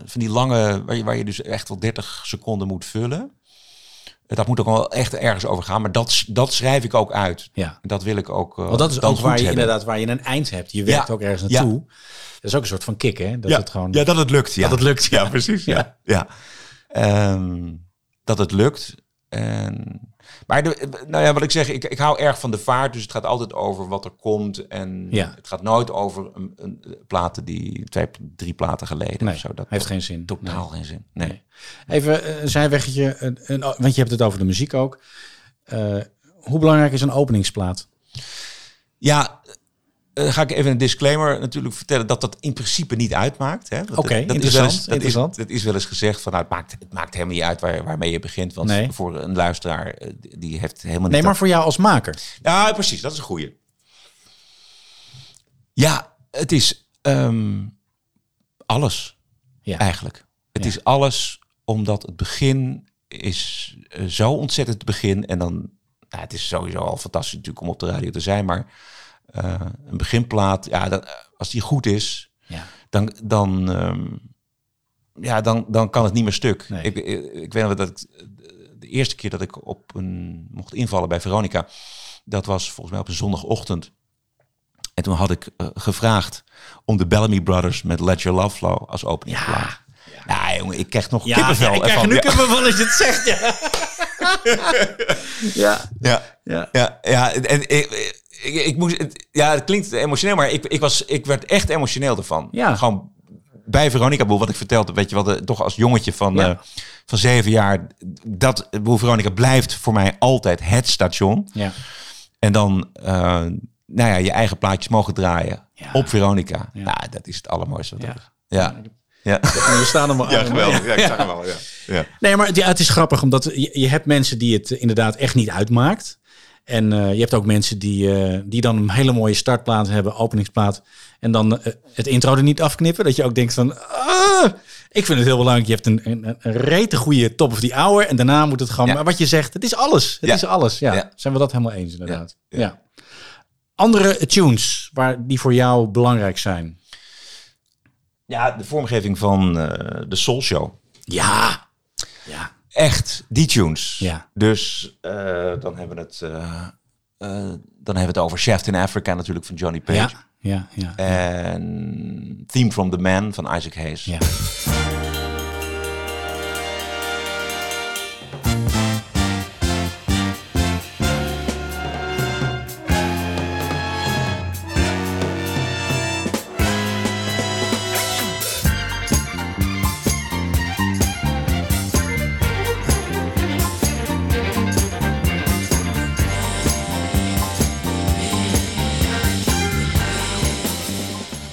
van die lange, waar je, waar je dus echt wel 30 seconden moet vullen. Dat moet ook wel echt ergens over gaan, maar dat, dat schrijf ik ook uit. Ja. Dat wil ik ook. eh, Want dat is ook waar je hebben. inderdaad waar je een eind hebt. Je werkt Ja. ook ergens Ja. naartoe. Dat is ook een soort van kick, hè? Dat ja, het gewoon. ja, dat het lukt. Ja. Dat het lukt, ja. precies. Ja. Ja. Ja. Ehm, dat het lukt. En, maar de, nou ja, wat ik zeg, ik, ik hou erg van de vaart. Dus het gaat altijd over wat er komt. En Ja. het gaat nooit over een, een, platen die twee, drie platen geleden Nee, of zo. Dat heeft geen zin. Totaal geen zin. Nee. Even eh, een zijweggetje, een, een- want je hebt het over de muziek ook. Eh, hoe belangrijk is een openingsplaat? Ja, eh, ga ik even een disclaimer natuurlijk vertellen dat dat in principe niet uitmaakt. Oké, dat- dat is interessant, eens- dat, is, dat is wel eens gezegd van nou, het, maakt, het maakt helemaal niet uit waar, waarmee je begint. Want Nee. voor een luisteraar, eh, die heeft helemaal niet... Nee, maar dat- voor jou als maker. Ja, precies. Dat is een goeie. Ja, het is ehm, alles Ja. eigenlijk. Het Ja. is alles omdat het begin is eh, zo ontzettend het begin. En dan, nou, het is sowieso al fantastisch natuurlijk om op de radio te zijn. Maar eh, een beginplaat, ja, dat, als die goed is, Ja. dan, dan, ehm, ja, dan, dan kan het niet meer stuk. Nee. Ik, ik, ik weet nog dat ik, de eerste keer dat ik op een mocht invallen bij Veronica, dat was volgens mij op een zondagochtend. En toen had ik eh, gevraagd om de Bellamy Brothers met Let Your Love Flow als openingsplaat. Ja, jongen, ik krijg nog kippenvel. ik krijg nu Ja. kippenvel als je het zegt. Ja. ja. Ja, Ja. ja, ja. En ik, ik, ik moest, het, ja, het klinkt emotioneel, maar ik, ik, was, ik werd echt emotioneel ervan. Ja. Gewoon bij Veronica Boel, wat ik vertelde, weet je wel, de, toch als jongetje van, Ja. eh, van zeven jaar, dat Boel Veronica blijft voor mij altijd het station. Ja. En dan, eh, nou ja, je eigen plaatjes mogen draaien Ja. op Veronica. Ja. Ja. dat is het allermooiste. Wat Ja. er is. Ja. Ja. We staan er maar Ja, geweldig. Ja, ik zag hem wel. Ja. Ja. Nee, maar het, ja, het is grappig, omdat je, je hebt mensen die het inderdaad echt niet uitmaakt. En eh, je hebt ook mensen die, eh, die dan een hele mooie startplaat hebben, openingsplaat. En dan eh, het intro er niet afknippen. Dat je ook denkt van, ah, ik vind het heel belangrijk. Je hebt een, een, een rete goede top of the hour. En daarna moet het gewoon, Ja. maar wat je zegt, het is alles. Het Ja. is alles. Ja. Ja. Zijn we dat helemaal eens inderdaad. Ja. Ja. Andere tunes waar, die voor jou belangrijk zijn. ja, de vormgeving van de Soul Show. Ja. Ja. Echt die tunes. Ja. Dus eh, dan hebben we het, eh, eh, dan hebben we het over Shaft in Africa natuurlijk van Johnny Page. Ja. Ja. Ja. En Theme from the Man van Isaac Hayes. ja.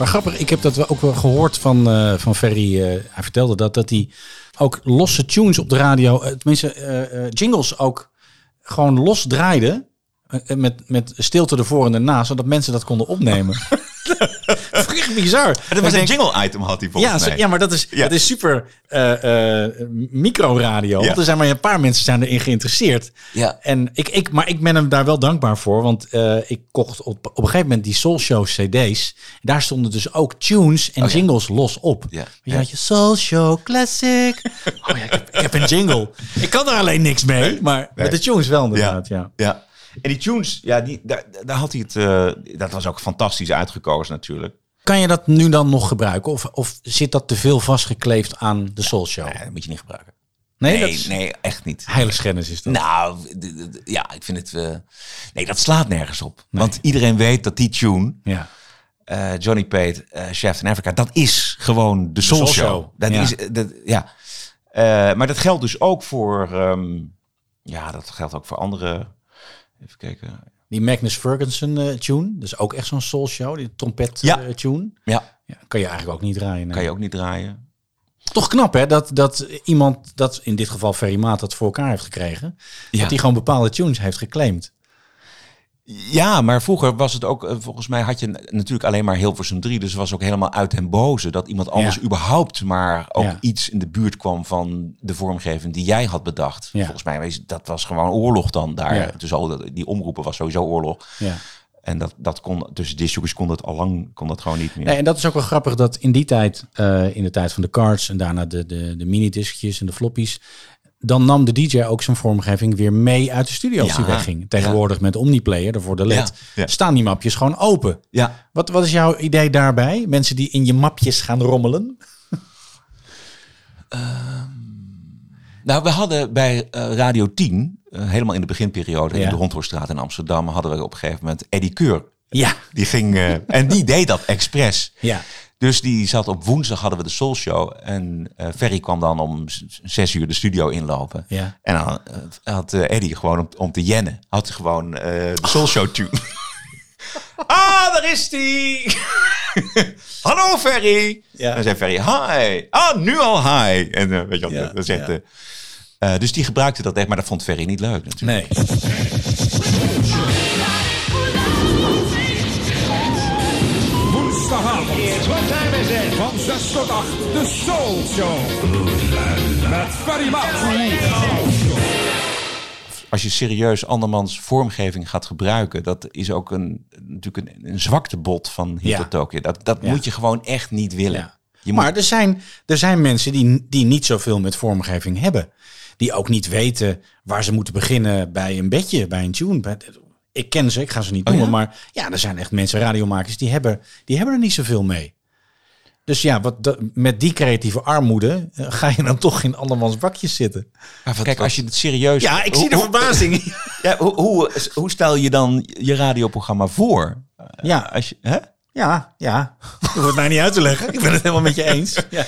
Maar grappig, ik heb dat ook wel gehoord van, eh, van Ferry. eh, hij vertelde dat, dat hij ook losse tunes op de radio, eh, tenminste jingles ook gewoon los draaide. met, met stilte ervoor en erna, zodat mensen dat konden opnemen. dat vond ik echt bizar. Dat was een denk, jingle item had hij volgens mij. ja, maar dat is, Ja. dat is super eh eh microradio. Ja. Want er zijn maar een paar mensen zijn erin geïnteresseerd. Ja. En ik, ik, maar ik ben hem daar wel dankbaar voor. Want eh, ik kocht op, op een gegeven moment die Soul Show CD's. Daar stonden dus ook tunes en Oh ja. jingles los op. Ja. Je, Ja. had je Soul Show Classic. oh ja, ik heb, ik heb een jingle. Ik kan er alleen niks mee. Maar met de tunes wel inderdaad. Ja. Ja. En die tunes, ja, die, daar, daar had hij het. eh, dat was ook fantastisch uitgekozen natuurlijk. Kan je dat nu dan nog gebruiken? Of, of zit dat te veel vastgekleefd aan de Soul Show? Nee, dat moet je niet gebruiken. Nee, Nee, dat is nee, echt niet. heiligschennis is dat. Nou, ja, ik vind het. eh, nee, dat slaat nergens op. Want iedereen weet dat die tune, ja. eh, Johnny Pate, eh Shaft in Africa, dat is gewoon de Soul, Soul Show. Dat ja. is, dat, ja. Maar dat geldt dus ook voor. ehm, ja, dat geldt ook voor andere. Even kijken. Die Magnus Ferguson eh, tune. Dus ook echt zo'n soul show. Die trompet Ja. eh, tune. Ja, Ja, kan je eigenlijk ook niet draaien. nee. kan je ook niet draaien. Toch knap hè, dat, dat iemand, dat in dit geval Ferry Maat, dat voor elkaar heeft gekregen. Ja. Dat hij gewoon bepaalde tunes heeft geclaimd. Ja, maar vroeger was het ook, eh, volgens mij had je natuurlijk alleen maar Hilversum 3. Dus was ook helemaal uit den boze dat iemand anders Ja. überhaupt maar ook Ja. iets in de buurt kwam van de vormgeving die jij had bedacht. Ja. Volgens mij was dat was gewoon oorlog dan daar. Dus al die omroepen was sowieso oorlog. Ja. En dat, dat kon, tussen discjockeys kon dat al lang kon dat gewoon niet meer. Nee, en dat is ook wel grappig dat in die tijd, eh, in de tijd van de cards en daarna de, de, de minidiscjes en de floppies, dan nam de DJ ook zijn vormgeving weer mee uit de studio als Ja, hij wegging. Tegenwoordig met Omniplayer, daarvoor de LED, Ja, staan die mapjes gewoon open. Ja, Wat, wat is jouw idee daarbij? Mensen die in je mapjes gaan rommelen? Nou, we hadden bij eh, Radio 10, eh, helemaal in de beginperiode in de Rondhoorstraat in Amsterdam, hadden we op een gegeven moment Eddie Keur. Ja. Die ging, eh, en die deed dat expres. Ja. Dus die zat op woensdag hadden we de Soul Show. En eh Ferry kwam dan om zes uur de studio inlopen. Ja. En dan eh, had eh, Eddie gewoon om, om te jennen, had hij gewoon de Soul Show tune. ah, daar is die! Hallo Ferry! Ja. En dan zei Ferry, hi! Ah, nu al hi! En weet je wat, Ja, dat zegt... ja. eh, dus die gebruikte dat echt, maar dat vond Ferry niet leuk natuurlijk. Nee. 6 tot 8. De Soul Show. Met Ferry. Als je serieus andermans vormgeving gaat gebruiken, dat is ook een, natuurlijk een, een zwaktebod van Ja. Hitotokje. Dat, dat Ja. moet je gewoon echt niet willen. Ja. Je moet- Maar er zijn, er zijn mensen die, die niet zoveel met vormgeving hebben. Die ook niet weten waar ze moeten beginnen bij een bedje, bij een tune. Bij- Ik ken ze, ik ga ze niet Oh, noemen. ja? Maar ja, er zijn echt mensen, radiomakers, die hebben, die hebben er niet zoveel mee. Dus ja, wat, dat- met die creatieve armoede eh, ga je dan toch in andermans bakjes zitten. Kijk, als je het serieus... Ja, ik zie de Hoe- verbazing. Ja, hoe, hoe, hoe stel je dan je radioprogramma voor? Ja, Als je, hè? ja, ja. Je hoeft het mij niet uit te leggen. Ik ben het helemaal met je eens. Ja.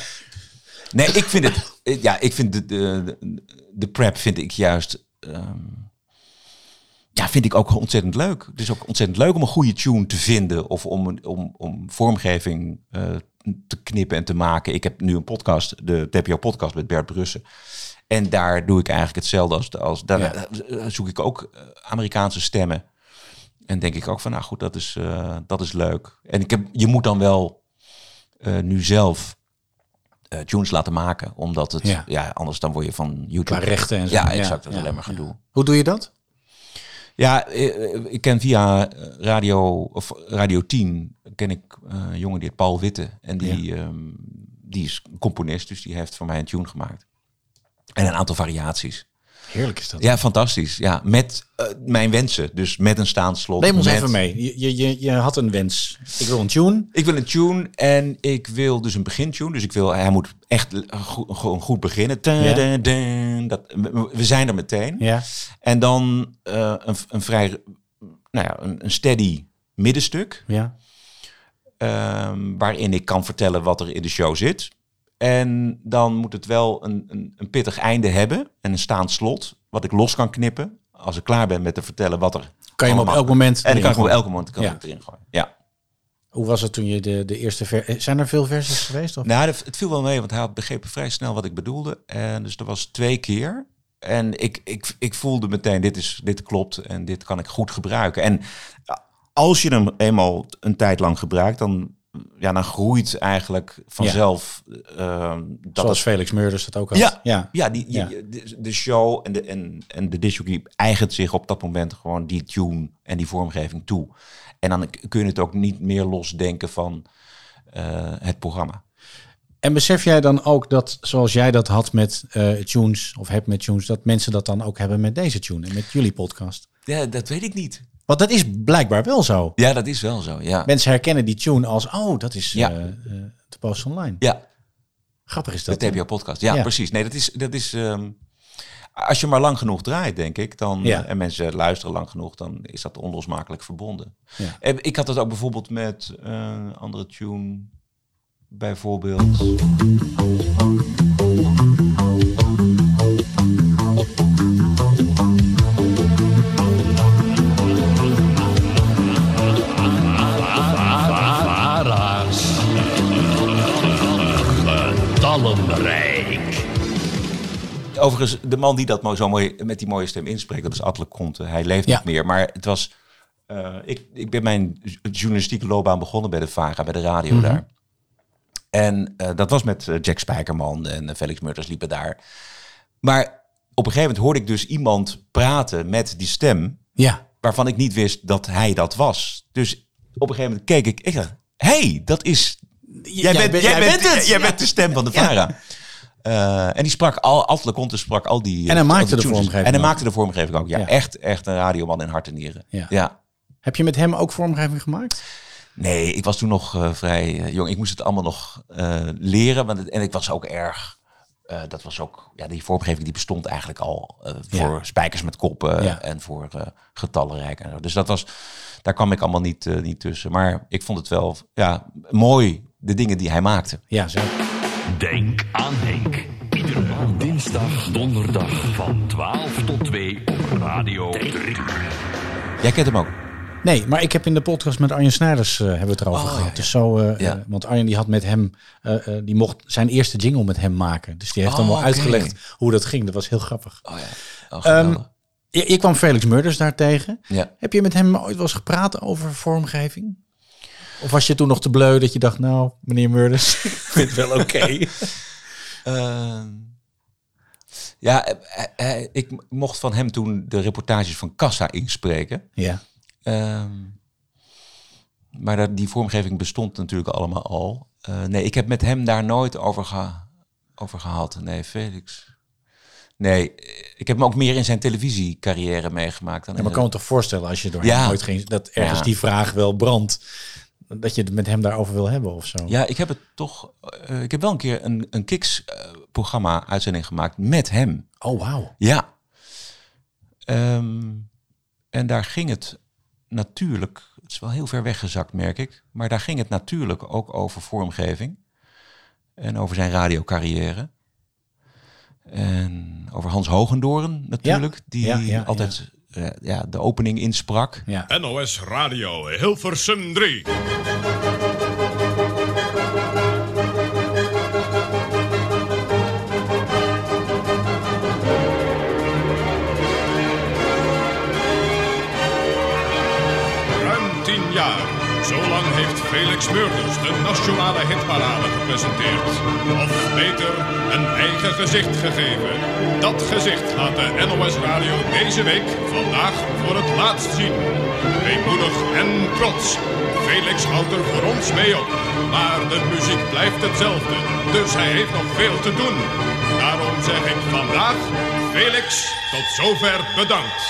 Nee, ik vind het. Ja, ik vind de, de, de prep vind ik juist. ehm, ja, vind ik ook ontzettend leuk. Het is ook ontzettend leuk om een goede tune te vinden of om, om, om vormgeving eh, te knippen en te maken. Ik heb nu een podcast, de TPO podcast met Bert Brussen. En daar doe ik eigenlijk hetzelfde als, als daar Ja. zoek ik ook eh, Amerikaanse stemmen. En denk ik ook van, nou goed, dat is, eh, dat is leuk. En ik heb, je moet dan wel eh, nu zelf tunes laten maken, omdat het, Ja. ja. anders dan word je van YouTube. Qua rechten en zo. Ja, exact. Dat is ja, alleen maar gedoe. Hoe doe je dat? Ja, eh, ik ken via eh, radio of Radio 10 ken ik eh, een jongen die heet Paul Witte. En die, ehm, die is componist, dus die heeft voor mij een tune gemaakt. En een aantal variaties. Heerlijk is dat. Ja, fantastisch. Ja, met eh, mijn wensen, dus met een staandslot. Neem ons met- even mee. Je, je, je, had een wens. Ik wil een tune. Ik wil een tune en ik wil dus een begintune. Dus ik wil, hij moet echt gewoon goed beginnen. Ja. da- da- dat, we- we zijn er meteen. Ja. En dan eh, een, een vrij, nou ja, een, een steady middenstuk. Ja. ehm, waarin ik kan vertellen wat er in de show zit. En dan moet het wel een, een, een pittig einde hebben en een staand slot, wat ik los kan knippen. Als ik klaar ben met te vertellen wat er. Kan je hem op elk moment En dan kan ik hem op elk moment kan Ja. ik erin gooien. Ja. Hoe was het toen je de, de eerste ver... Zijn er veel versies geweest? Of? Nou, het viel wel mee, want hij had begrepen vrij snel wat ik bedoelde. En dus er was twee keer. En ik, ik, ik voelde meteen, dit, is, dit klopt en dit kan ik goed gebruiken. En als je hem eenmaal een tijd lang gebruikt, dan, ja, dan groeit eigenlijk vanzelf eh, dat Zoals het- Felix Meurders dat ook had. ja, ja. ja. die, Ja. je- de, de show en de, en, en de disjockey eigent zich op dat moment gewoon die tune en die vormgeving toe. En dan kun je het ook niet meer losdenken van eh, het programma. En besef jij dan ook dat, zoals jij dat had met eh, tunes, of hebt met tunes, dat mensen dat dan ook hebben met deze tune en met jullie podcast? Ja, dat weet ik niet. Want dat is blijkbaar wel zo. Ja, dat is wel zo, ja. Mensen herkennen die tune als, oh, dat is Ja. eh, eh, de post online. Ja, Grappig is de dat. hè? TPO-podcast. Ja, Ja. precies. Nee, dat is... Dat is ehm, als je maar lang genoeg draait, denk ik, dan, Ja. en mensen luisteren lang genoeg, dan is dat onlosmakelijk verbonden. Ja. Ik had het ook bijvoorbeeld met eh, een andere tune, bijvoorbeeld... Overigens, de man die dat zo mooi met die mooie stem inspreekt, dat is Atle Conte. Hij leeft Ja. niet meer, maar het was. eh, ik, ik ben mijn journalistieke loopbaan begonnen bij de VARA, bij de radio Mhm. daar. En eh, dat was met eh, Jack Spijkerman en Felix Murders liepen daar. Maar op een gegeven moment hoorde ik dus iemand praten met die stem, Ja. waarvan ik niet wist dat hij dat was. Dus op een gegeven moment keek ik, ik dacht, hey, dat is... Jij, bent, bent- jij, jij bent, het. jij Ja. bent de stem van de Ja. Eh, en die sprak al, Atle Conte sprak al die. En hij eh, maakte de vormgeving En hij ook. maakte de vormgeving ook. Ja, Ja. echt, echt een radioman in hart en nieren. Ja. Ja. Heb je met hem ook vormgeving gemaakt? Nee, ik was toen nog eh, vrij jong. Ik moest het allemaal nog leren. Want het- en ik was ook erg. dat was ook, ja, die vormgeving die bestond eigenlijk al voor spijkers met koppen en voor getallenrijk en zo. Dus dat was, daar kwam ik allemaal niet, niet tussen. Maar ik vond het wel, ja, mooi de dingen die hij maakte. Ja, zo. Denk aan Henk. Iedere dinsdag, donderdag van 12 tot 2 op Radio 3. Jij kent hem ook. Nee, maar ik heb in de podcast met Arjen Snijders eh, hebben we het erover Oh, gehad. ja, ja. Dus zo, eh, Ja. eh, want Arjen die had met hem, eh, eh, die mocht zijn eerste jingle met hem maken. Dus die heeft Oh, dan wel uitgelegd hoe dat ging. Dat was heel grappig. Oh ja. Oh, Ehm, je, je kwam Felix Murders daar tegen. Ja. Heb je met hem ooit wel eens gepraat over vormgeving? Of was je toen nog te bleu dat je dacht, nou, meneer Murders, ik vind het wel oké. Ehm, ja, eh, eh, eh, ik mocht van hem toen de reportages van Kassa inspreken. ja. Ehm, maar dat, die vormgeving bestond natuurlijk allemaal al. Nee, ik heb met hem daar nooit over, geha- over gehad. Nee, Felix. Nee, ik heb hem ook meer in zijn televisiecarrière meegemaakt. Dan Ja, maar ik kan me toch voorstellen als je door Ja. hem ooit ging, dat ergens Ja. die vraag wel brandt. Dat je het met hem daarover wil hebben of zo. Ja, ik heb het toch. eh, ik heb wel een keer een, een Kiks-programma uitzending gemaakt met hem. Oh, wauw. Ja. Ehm, en daar ging het natuurlijk. Het is wel heel ver weggezakt, merk ik. Maar daar ging het natuurlijk ook over vormgeving. En over zijn radiocarrière. En over Hans Hogendoren natuurlijk. die Ja, ja, altijd eh, ja, de opening insprak. Ja. NOS Radio Hilversum 3. Heeft Felix Murders de nationale hitparade gepresenteerd. Of beter, een eigen gezicht gegeven. Dat gezicht laat de NOS Radio deze week vandaag voor het laatst zien. Weemoedig en trots. Felix houdt er voor ons mee op. Maar de muziek blijft hetzelfde. Dus hij heeft nog veel te doen. Daarom zeg ik vandaag, Felix, tot zover bedankt.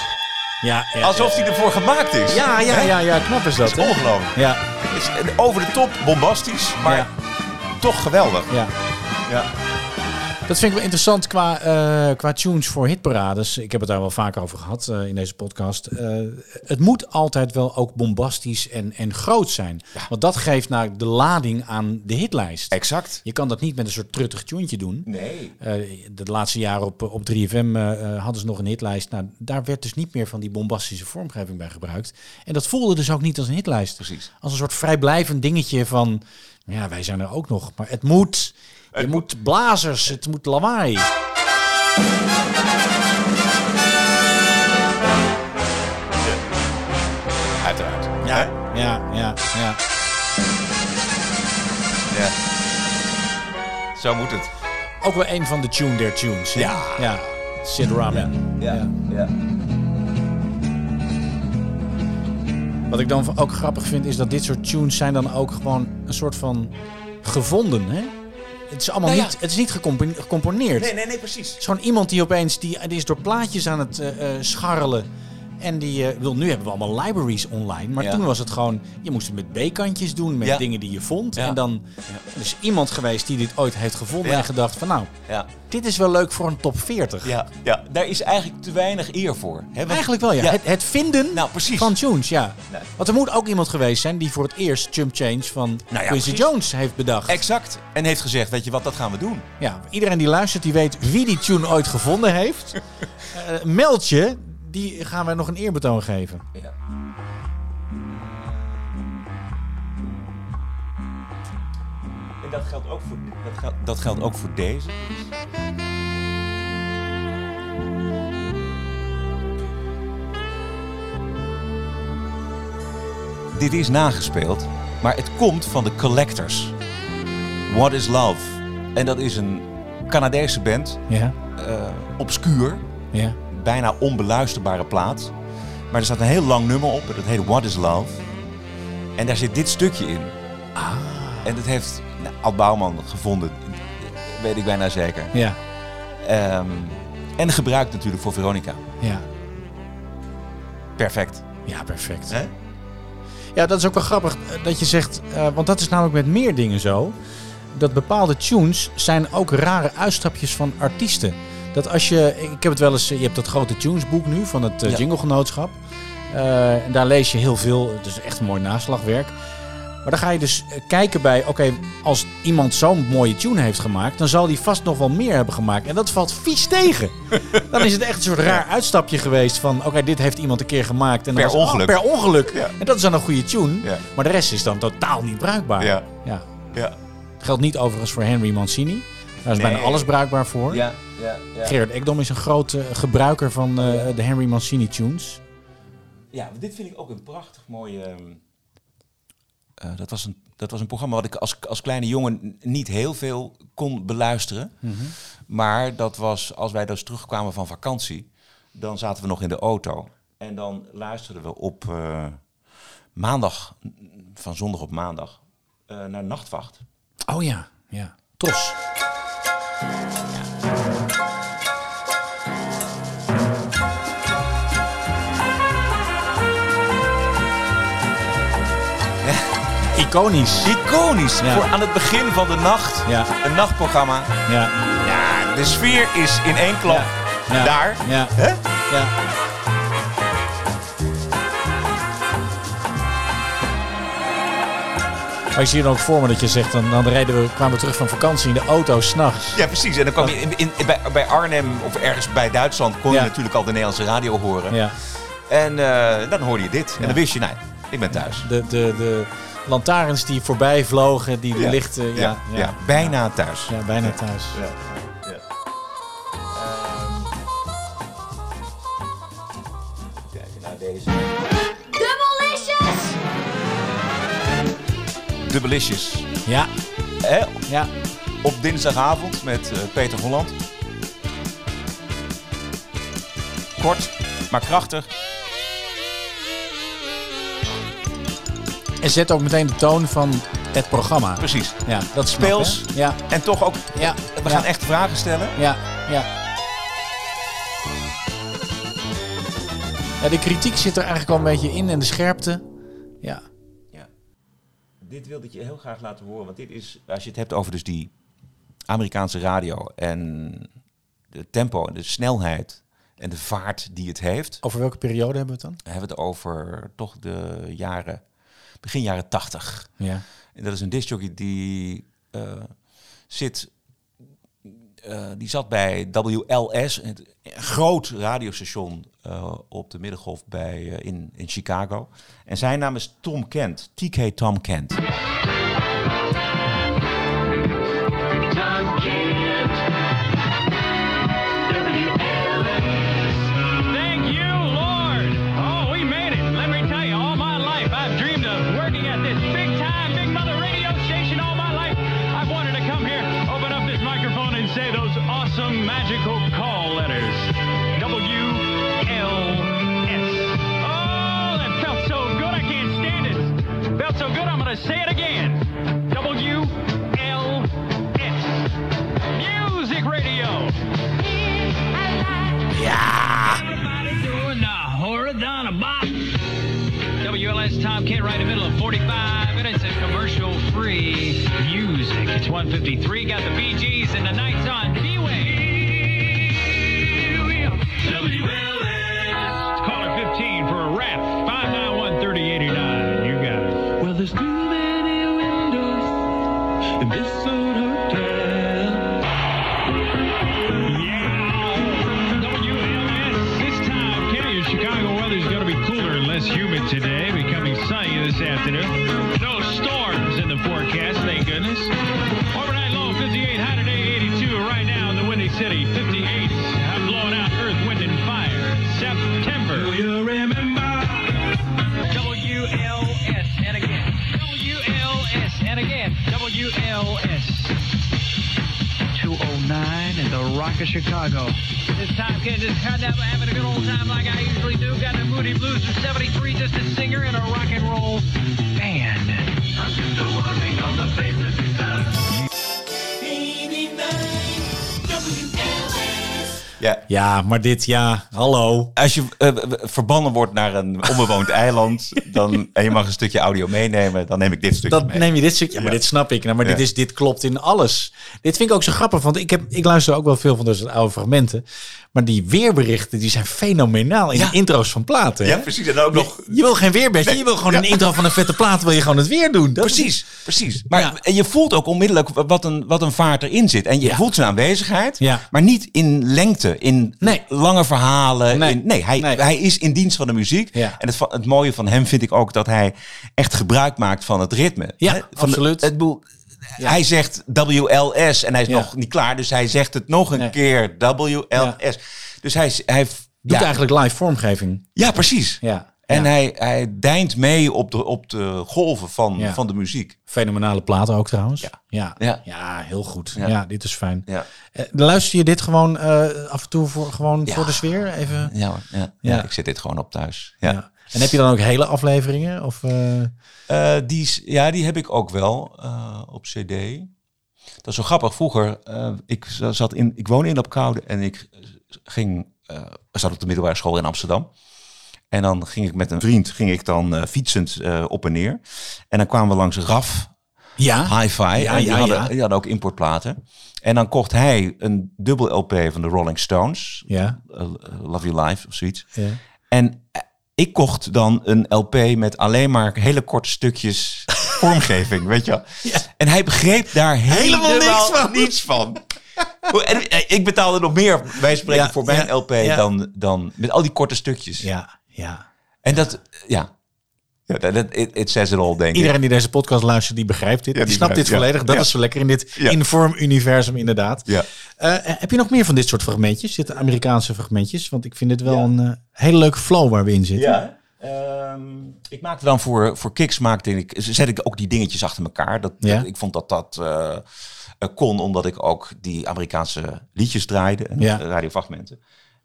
Ja, ja, Alsof hij ervoor gemaakt is. ja, ja, ja, ja, knap is dat. Dat is ongelooflijk. Ja, over de top, bombastisch, maar toch geweldig. ja. Ja. Dat vind ik wel interessant qua, eh, qua tunes voor hitparades. Ik heb het daar wel vaker over gehad eh, in deze podcast. Eh, het moet altijd wel ook bombastisch en, en groot zijn. Want dat geeft nou de lading aan de hitlijst. Exact. Je kan dat niet met een soort truttig tuentje doen. Nee. De laatste jaren op, op 3FM eh, eh, hadden ze nog een hitlijst. Nou, daar werd dus niet meer van die bombastische vormgeving bij gebruikt. En dat voelde dus ook niet als een hitlijst. Precies. Als een soort vrijblijvend dingetje van... Ja, wij zijn er ook nog. Maar het moet... Je moet blazers, het moet lawaai. Uiteraard. Ja, ja, ja, ja. Ja. Zo moet het. Ook wel een van de tune der tunes. hè? Ja. ja. Sid Ramen. Ja. ja. Wat ik dan ook grappig vind, is dat dit soort tunes zijn dan ook gewoon een soort van gevonden. Hè? Het is allemaal Nou ja. niet, het is niet gecompo- gecomponeerd. Nee, nee, nee, precies. Het is gewoon iemand die opeens, die, die is door plaatjes aan het eh, scharrelen. En die eh, wil, nu hebben we allemaal libraries online. Maar Ja. toen was het gewoon, je moest het met B-kantjes doen, met Ja. dingen die je vond. Ja. En dan is iemand geweest die dit ooit heeft gevonden en gedacht van nou, Ja. dit is wel leuk voor een top 40. Ja, ja, daar is eigenlijk te weinig eer voor. Hè? Want- Eigenlijk wel, ja. Het, het vinden Nou, precies. van tunes, ja. Nee. Want er moet ook iemand geweest zijn die voor het eerst Jump Change van Nou ja, Quincy. Jones heeft bedacht. Exact. En heeft gezegd, weet je wat, dat gaan we doen. Ja, iedereen die luistert, die weet wie die tune ooit gevonden heeft. Eh, meld je, die gaan wij nog een eerbetoon geven. Ja. En dat geldt ook voor, dat geldt, dat geldt ook voor deze. Dit is nagespeeld, maar het komt van de Collectors. What is Love? En dat is een Canadese band, Ja, eh, obscuur, ja. Bijna onbeluisterbare plaat. Maar er staat een heel lang nummer op dat heet What is Love. En daar zit dit stukje in. Ah. En dat heeft nou, Ad Bouwman gevonden, weet ik bijna zeker. Ja, Ehm, en gebruikt natuurlijk voor Veronica. ja. Perfect. Ja, perfect. Ja, dat is ook wel grappig eh, dat je zegt, eh, want dat is namelijk met meer dingen zo. dat bepaalde tunes zijn ook rare uitstapjes van artiesten. Dat als je, ik heb het wel eens, je hebt dat grote tunesboek nu van het eh, Ja. Jinglegenootschap. Eh, en daar lees je heel veel, het is echt een mooi naslagwerk. Maar dan ga je dus eh, kijken bij, oké, als iemand zo'n mooie tune heeft gemaakt, dan zal die vast nog wel meer hebben gemaakt. En dat valt vies tegen. Dan is het echt een soort raar uitstapje geweest van, oké, dit heeft iemand een keer gemaakt. En dan Per was- oh, ongeluk. per ongeluk. Ja. En dat is dan een goede tune. Ja. Maar de rest is dan totaal niet bruikbaar. Ja. ja. Ja. Geldt niet overigens voor Henry Mancini. Daar is Nee. bijna alles bruikbaar voor. Ja, ja, ja. Gerard Ekdom is een grote gebruiker van eh, de Henry Mancini tunes. Ja, dit vind ik ook een prachtig mooie. ehm, eh, dat, was een, dat was een programma wat ik als, als kleine jongen niet heel veel kon beluisteren. Mhm. Maar dat was als wij dus terugkwamen van vakantie, dan zaten we nog in de auto. En dan luisterden we op eh, maandag, van zondag op maandag, eh, naar Nachtwacht. Oh ja, ja. Tros. Iconisch. Iconisch. Ja. Voor aan het begin van de nacht. Ja. Een nachtprogramma. Ja. Ja, de sfeer is in één klap daar. Ja. Hè? Ja. Maar ik zie je dan ook voor me dat je zegt, dan, dan rijden we, kwamen we terug van vakantie in de auto s'nachts. Ja, precies. En dan kwam je in, in, bij, bij Arnhem of ergens bij Duitsland kon je natuurlijk al de Nederlandse radio horen. Ja. En eh, dan hoorde je dit. En dan wist je, nee, ik ben thuis. De, de, de lantaarns die voorbij vlogen, die de lichten. Ja, Ja, ja, ja, bijna thuis. Ja, bijna thuis. Ja. Ja. Kijk naar deze. Double Dubbelicious. Ja. Hè? Ja. Op dinsdagavond met eh, Peter Holland. Kort, maar krachtig. En zet ook meteen de toon van het programma. Precies. Ja, dat is knap, Speels. Ja, En toch ook, ja. we gaan echt vragen stellen. Ja, ja. Ja, de kritiek zit er eigenlijk al een beetje in en de scherpte. Ja. Ja. Dit wilde ik je heel graag laten horen. Want dit is, als je het hebt over dus die Amerikaanse radio en de tempo en de snelheid en de vaart die het heeft. Over welke periode hebben we het dan? We hebben het over toch de jaren, begin jaren tachtig. Ja. En dat is een discjockey die eh, zit, eh, die zat bij WLS, een groot radiostation eh, op de middengolf bij, in, in Chicago. En zijn naam is Tom Kent, TK Tom Kent. To say it again. W-L-S. Music radio. Box. WLS Tom Kent right in the middle of 45 minutes of commercial free music. It's 153. Got the Gees and the Nights on B-Way. Humid today, becoming sunny this afternoon. No storms in the forecast, thank goodness. Overnight low 58, high today 82. Right now in the Windy City, 58. I'm blowing out earth, wind, and fire. September. Do you remember? WLS, and again. WLS, and again. WLS. 209 in the Rock of Chicago. Time, kid, just kind of having a good old time like I usually do. Got the Moody Blues for 73, just a singer and a rock and roll band. Ja. Ja, maar dit, ja, hallo. Als je w- verbannen wordt naar een onbewoond eiland dan, en je mag een stukje audio meenemen, dan neem ik dit stukje Dat mee. neem je dit stukje. Ja, maar Ja. dit snap ik. Nou, maar dit, Ja. is, dit klopt in alles. Dit vind ik ook zo grappig, want ik, heb, ik luister ook wel veel van deze oude fragmenten. Maar die weerberichten, die zijn fenomenaal in Ja. de intro's van platen. Ja, hè? precies. En dan ook nog... Je wil geen weerbericht, je wil gewoon een intro van een vette plaat, wil je gewoon het weer doen. Dat is- Precies, precies. Maar Ja. en je voelt ook onmiddellijk wat een, wat een vaart erin zit. En je voelt zijn aanwezigheid, Ja. maar niet in lengte, in Nee. lange verhalen. Nee. In, nee, hij, Nee. hij is in dienst van de muziek. Ja. En het, het mooie van hem vind ik ook dat hij echt gebruik maakt van het ritme. Ja, Hè? Van de- absoluut. het boel, Hij zegt WLS en hij is Ja. nog niet klaar, dus hij zegt het nog een Nee. keer WLS. Dus hij, hij Doet eigenlijk live vormgeving. ja, precies. Ja. En hij, hij deint mee op de, op de golven van, van de muziek. Fenomenale platen ook trouwens. Ja. Ja, Ja. ja. heel goed. Ja. Dit is fijn. Ja. Eh, luister je dit gewoon eh, af en toe voor, gewoon voor de sfeer? Even? Ja, hoor, ja, ja. Ja. ik zit dit gewoon op thuis. Ja. Ja. En heb je dan ook hele afleveringen? Of, Eh, die, ja, die heb ik ook wel eh, op CD. Dat is zo grappig. Vroeger, ik zat in, ik woonde in op Koude en ik ging, zat op de middelbare school in Amsterdam. En dan ging ik met een vriend, ging ik dan eh, fietsend eh, op en neer. En dan kwamen we langs RAF, ja? Hi-Fi. Ja, en die, ja, hadden, ja. die hadden ook importplaten. En dan kocht hij een dubbel LP van de Rolling Stones. Ja. Love You Live of zoiets. Ja. En ik kocht dan een LP met alleen maar hele korte stukjes vormgeving, weet je wel. En hij begreep daar helemaal, niks van. niets van. En eh, ik betaalde nog meer, wij spreken, Ja, voor mijn ja, LP dan, dan met al die korte stukjes. Ja, ja. En dat, ja. Ja dat, dat- it, it says it all, denk ik. Iedereen die deze podcast luistert, die begrijpt dit. Ja, die, die snapt dit ja. volledig. Dat Ja. is zo lekker in dit Ja. inform-universum inderdaad. Ja. Eh, heb je nog meer van dit soort fragmentjes? Dit Amerikaanse fragmentjes? Want ik vind dit wel Ja. een eh, hele leuke flow waar we in zitten. Ja. ehm, ik maakte dan voor, voor Kicks maakte ik, zet ik ook die dingetjes achter elkaar. Dat, Ja. dat- ik vond dat dat eh, eh, kon, omdat ik ook die Amerikaanse liedjes draaide en Ja. eh, radiofragmenten.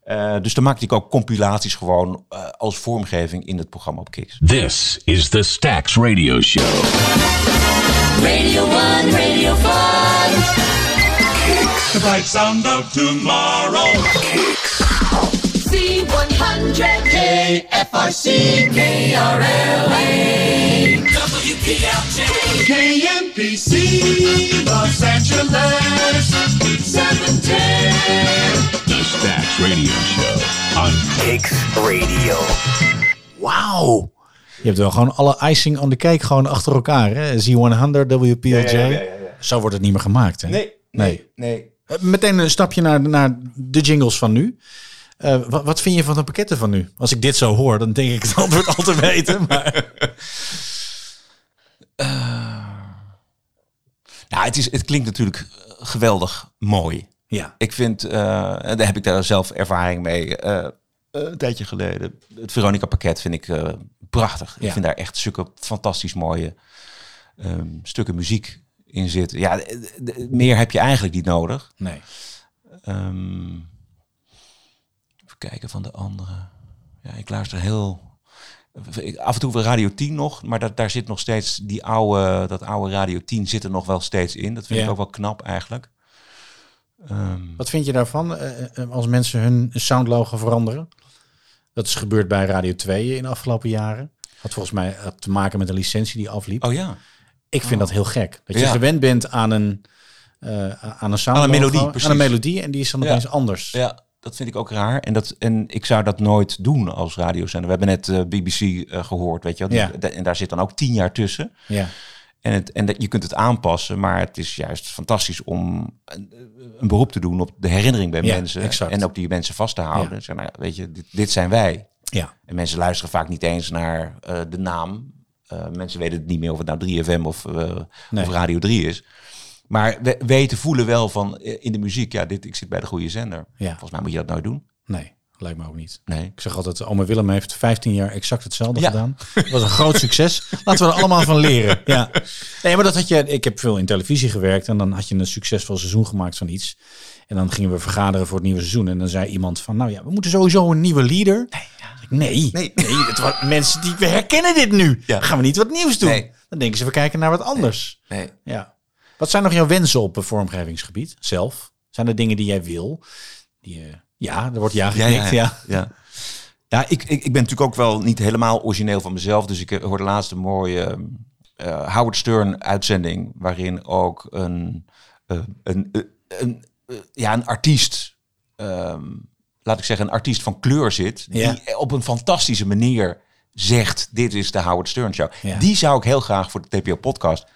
Eh, dus dan maakte ik ook compilaties gewoon eh, als vormgeving in het programma op Kicks. This is the Stax Radio Show. Radio 1, Radio 5. The bright sound of tomorrow. C100 KFRC KRLA. WPLJ. KMPC, Los Angeles. 710. Stax Radio Show on Kicks Radio. Wauw. Je hebt wel gewoon alle icing on the cake gewoon achter elkaar. Hè? Z100, WPLJ. Ja, ja, ja, ja, ja. Zo wordt het niet meer gemaakt. Hè? Nee, nee, nee. Eh, Meteen een stapje naar, naar de jingles van nu. Eh, wat, wat vind je van de pakketten van nu? Als ik dit zo hoor, dan denk ik het antwoord al te weten. Maar... Nou, het, is, het klinkt natuurlijk eh, geweldig mooi. Ja. Ik vind, eh, en daar heb ik daar zelf ervaring mee. eh, eh, een tijdje geleden. Het Veronica pakket vind ik prachtig. Ja. Ik vind daar echt zulke fantastisch mooie ehm, stukken muziek in zitten. Ja, meer heb je eigenlijk niet nodig. Nee. Ehm, even kijken van de andere. Ja, ik luister heel. Af en toe wel Radio 10 nog, maar dat, daar zit nog steeds die oude, dat oude Radio 10 zit er nog wel steeds in. Dat vind Ja. ik ook wel knap eigenlijk. Ehm, Wat vind je daarvan eh, eh, als mensen hun soundlogo veranderen? Dat is gebeurd bij Radio 2 in de afgelopen jaren. Had volgens mij eh, te maken met een licentie die afliep. oh ja. Ik vind dat heel gek. Dat je Ja. gewend bent aan een, eh aan een melodie, aan een melodie en die is dan Ja. opeens anders. Ja, dat vind ik ook raar. En, dat, en ik zou dat nooit doen als radiozender. We hebben net eh, BBC eh, gehoord, weet je wel. Ja. En daar zit dan ook tien jaar tussen. Ja. En, het, en dat, je kunt het aanpassen, maar het is juist fantastisch om een, een beroep te doen op de herinnering bij Ja, mensen. exact. En ook die mensen vast te houden. Ja. Zeg weet je, dit, dit zijn wij. Ja. En mensen luisteren vaak niet eens naar eh, de naam. Eh, mensen weten het niet meer of het nou 3FM of, eh, Nee. of Radio 3 is. Maar we weten, voelen wel van in de muziek, ja, dit, ik zit bij de goede zender. Ja. Volgens mij moet je dat nooit doen. Nee, lijkt me ook niet. Nee. Ik zeg altijd, oma Willem heeft 15 jaar exact hetzelfde Ja. gedaan. Dat was een groot succes. Laten we er allemaal van leren. Ja. Nee, maar dat had je. Ik heb veel in televisie gewerkt en dan had je een succesvol seizoen gemaakt van iets. En dan gingen we vergaderen voor het nieuwe seizoen. En dan zei iemand van, nou ja, we moeten sowieso een nieuwe leader. Nee, nee, nee. het was, mensen die we herkennen dit nu. Ja. Gaan we niet wat nieuws doen? Nee. Dan denken ze, we kijken naar wat anders. Nee. Ja. Wat zijn nog jouw wensen op een vormgevingsgebied zelf? Zijn er dingen die jij wil? Die je Ja, er wordt ja geknikt, ja. ja. Ja, ik, ik, ik ben natuurlijk ook wel niet helemaal origineel van mezelf. Dus ik eh, hoorde laatst een mooie eh, Howard Stern uitzending... waarin ook een, eh, een, een, een, ja, een artiest... ehm, laat ik zeggen, een artiest van kleur zit... Ja. die op een fantastische manier zegt... dit is de Howard Stern Show. Ja. Die zou ik heel graag voor de TPO-podcast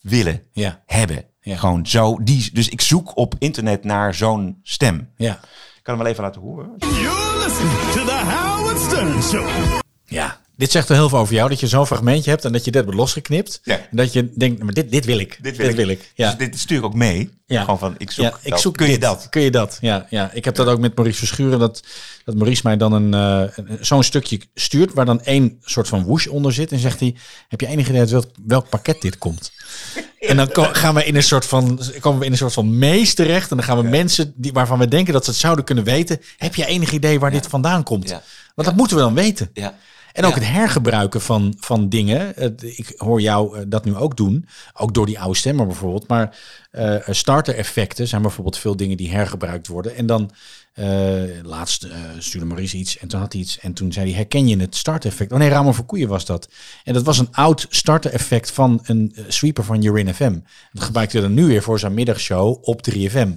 willen Ja. hebben. Ja. Gewoon zo. Die, dus ik zoek op internet naar zo'n stem. Ja. Ik kan hem wel even laten horen. You're listening to the Howard Stern Show. Ja. Dit zegt wel heel veel over jou, dat je zo'n fragmentje hebt en dat je dit wordt losgeknipt. Ja. En dat je denkt, maar dit, dit wil ik. Dit wil, ik. Ja. Dus dit stuur ik ook mee. Ja. Gewoon van, ik zoek, ja, ik dat. zoek Kun je dat? Kun je dat? Ja, ja. ik heb dat ook met Maurice Verschuren. Dat, dat Maurice mij dan een, eh, zo'n stukje stuurt waar dan één soort van whoosh onder zit. En zegt hij, heb je enig idee uit welk, welk pakket dit komt? En dan ko- gaan we in een soort van, komen we in een soort van mees terecht. En dan gaan we mensen die, waarvan we denken dat ze het zouden kunnen weten. Heb je enig idee waar dit vandaan komt? Want dat moeten we dan weten. Ja. En ook Ja. het hergebruiken van, van dingen. Ik hoor jou eh, dat nu ook doen. Ook door die oude stemmer bijvoorbeeld. Maar eh starter effecten zijn bijvoorbeeld veel dingen die hergebruikt worden. En dan laatst eh, stuurde Maurice iets en toen had hij iets. En toen zei hij, herken je het starter effect? Oh nee, Ramon Verkoeien was dat. En dat was een oud starter effect van een eh, sweeper van Urin FM. Dat gebruikte hij dan nu weer voor zijn middagshow op 3FM.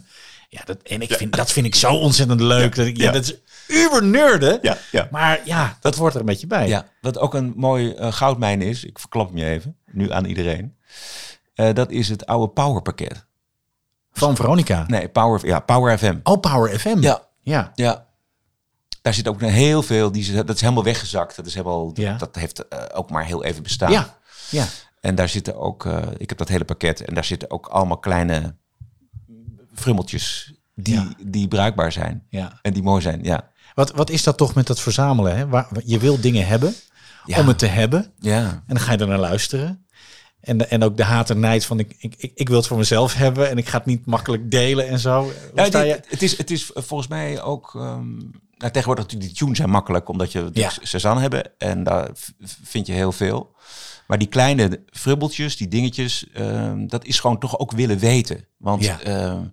Ja, dat, en ik vind, dat vind ik zo ontzettend leuk. Dat, ik, ja, Ja. dat is uber nerden. Ja, ja. Maar ja, dat wordt er een beetje bij. Ja, wat ook een mooi eh, goudmijn is, ik verklap hem je even, nu aan iedereen. Eh, dat is het oude Power pakket. Van Veronica. Nee, Power, ja, Power FM. Oh, Power FM. Ja. Ja. Ja. Daar zit ook heel veel, die, dat is helemaal weggezakt. Dat, is helemaal, Ja. dat heeft eh, ook maar heel even bestaan. Ja. Ja. En daar zitten ook, eh, ik heb dat hele pakket en daar zitten ook allemaal kleine frummeltjes die, Ja. die bruikbaar zijn. Ja. En die mooi zijn, ja. Wat, wat is dat toch met dat verzamelen? Hè? Waar, je wil dingen hebben Ja. om het te hebben. Ja. En dan ga je er naar luisteren. En, de- en ook de haat en nijd van ik, ik, ik, wil het voor mezelf hebben en ik ga het niet makkelijk delen en zo. Ja, sta dit- je? het, is, het is volgens mij ook. ehm nou, tegenwoordig die tunes zijn makkelijk omdat je Ja. Cezanne hebben en daar vind je heel veel. Maar die kleine frubbeltjes, die dingetjes, ehm, dat is gewoon toch ook willen weten. Want Ja. ehm,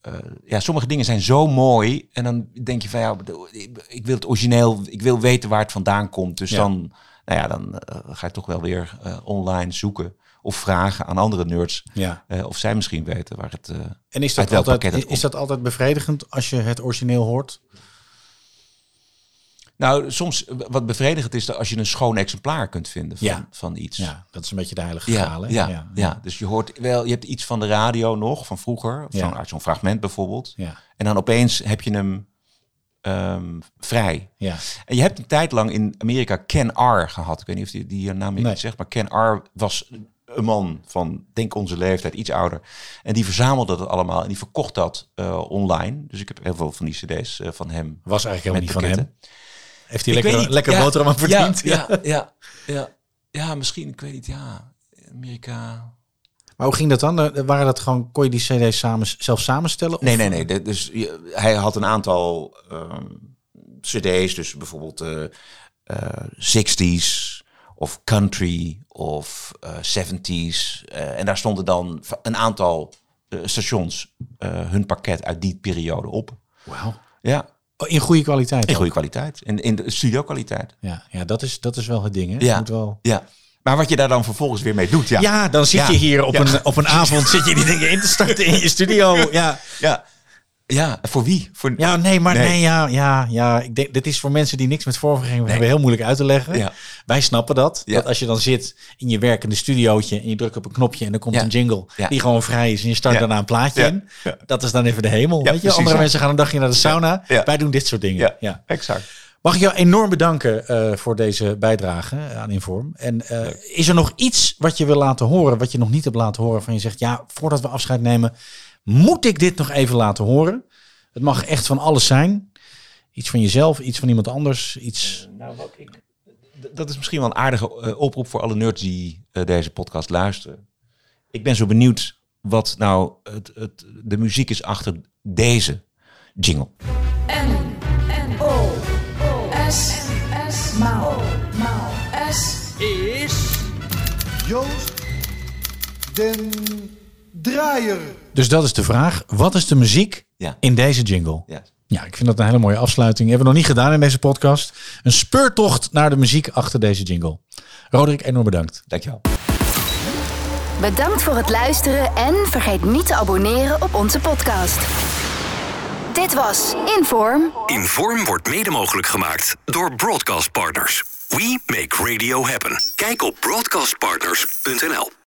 eh, ja, sommige dingen zijn zo mooi en dan denk je van ja, ik- ik wil het origineel, ik wil weten waar het vandaan komt. Dus Ja. dan, nou ja, dan eh, ga je toch wel weer eh, online zoeken of vragen aan andere nerds Ja. eh, of zij misschien weten waar het. En is dat, altijd, is dat altijd bevredigend als je het origineel hoort? Nou, soms wat bevredigend is dat als je een schoon exemplaar kunt vinden van, Ja. van iets. Ja, dat is een beetje de heilige Ja, graal. hè? ja, ja, dus je hoort wel, je hebt iets van de radio nog, van vroeger, Ja. uit zo'n fragment bijvoorbeeld. Ja. En dan opeens heb je hem ehm, vrij. Ja. En je hebt een tijd lang in Amerika Ken R gehad. Ik weet niet of die, die naam je Nee. zegt, maar Ken R was een man van, denk onze leeftijd, iets ouder. En die verzamelde dat allemaal en die verkocht dat eh, online. Dus ik heb heel veel van die cd's eh, van hem. Was eigenlijk helemaal niet van hem. Heeft hij lekker, lekker Ja, boterham aan verdiend? Ja, ja, ja, ja, ja, misschien, ik weet niet, ja. Amerika. Maar hoe ging dat dan? Eh, Waren dat gewoon, kon je die cd's samen, zelf samenstellen? Of- Nee, nee, nee. Dus je- hij had een aantal ehm, cd's, dus bijvoorbeeld eh eh, 60s of country of eh 70s. eh, en daar stonden dan een aantal stations hun pakket uit die periode op. Wauw. Ja, Oh, In goede kwaliteit in ook? goede kwaliteit. In, in de studio kwaliteit. Ja, ja dat, is, dat is wel het ding. Hè? Ja. Moet wel... Ja. Maar wat je daar dan vervolgens weer mee doet, ja. Ja, dan zit Ja. je hier op, Ja. een, op een avond zit je die dingen in te starten in je studio. Ja, Ja, ja. voor wie? Voor... ja nee, maar nee. Nee. ja, ja, ja. Ik denk, dit is voor mensen die niks met voorvergeving hebben heel moeilijk uit te leggen. Ja. Wij snappen dat. Dat als je dan zit in je werkende studiootje en je drukt op een knopje en er komt een jingle die gewoon vrij is en je start daarna een plaatje in. Dat is dan even de hemel. weet je? precies, Andere mensen gaan een dagje naar de sauna. Wij doen dit soort dingen. Ja. exact. Mag ik jou enorm bedanken eh, voor deze bijdrage eh, aan Inform. En eh, is er nog iets wat je wil laten horen, wat je nog niet hebt laten horen, van je zegt, ja, voordat we afscheid nemen, moet ik dit nog even laten horen? Het mag echt van alles zijn. Iets van jezelf, iets van iemand anders, iets... Nou, wat ik, dat is misschien wel een aardige eh, oproep voor alle nerds die eh, deze podcast luisteren. Ik ben zo benieuwd wat nou het, het, de muziek is achter deze jingle. N, N, O, O, S, S, Maal, Maal, S. is Joost den draaier. Dus dat is de vraag. Wat is de muziek Ja. in deze jingle? Ja. Ja, ik vind dat een hele mooie afsluiting. Hebben we nog niet gedaan in deze podcast. Een speurtocht naar de muziek achter deze jingle. Roderick, enorm bedankt. Dankjewel. Bedankt voor het luisteren en vergeet niet te abonneren op onze podcast. Dit was Inform. Inform wordt mede mogelijk gemaakt door Broadcast Partners. We make radio happen. Kijk op broadcastpartners.nl.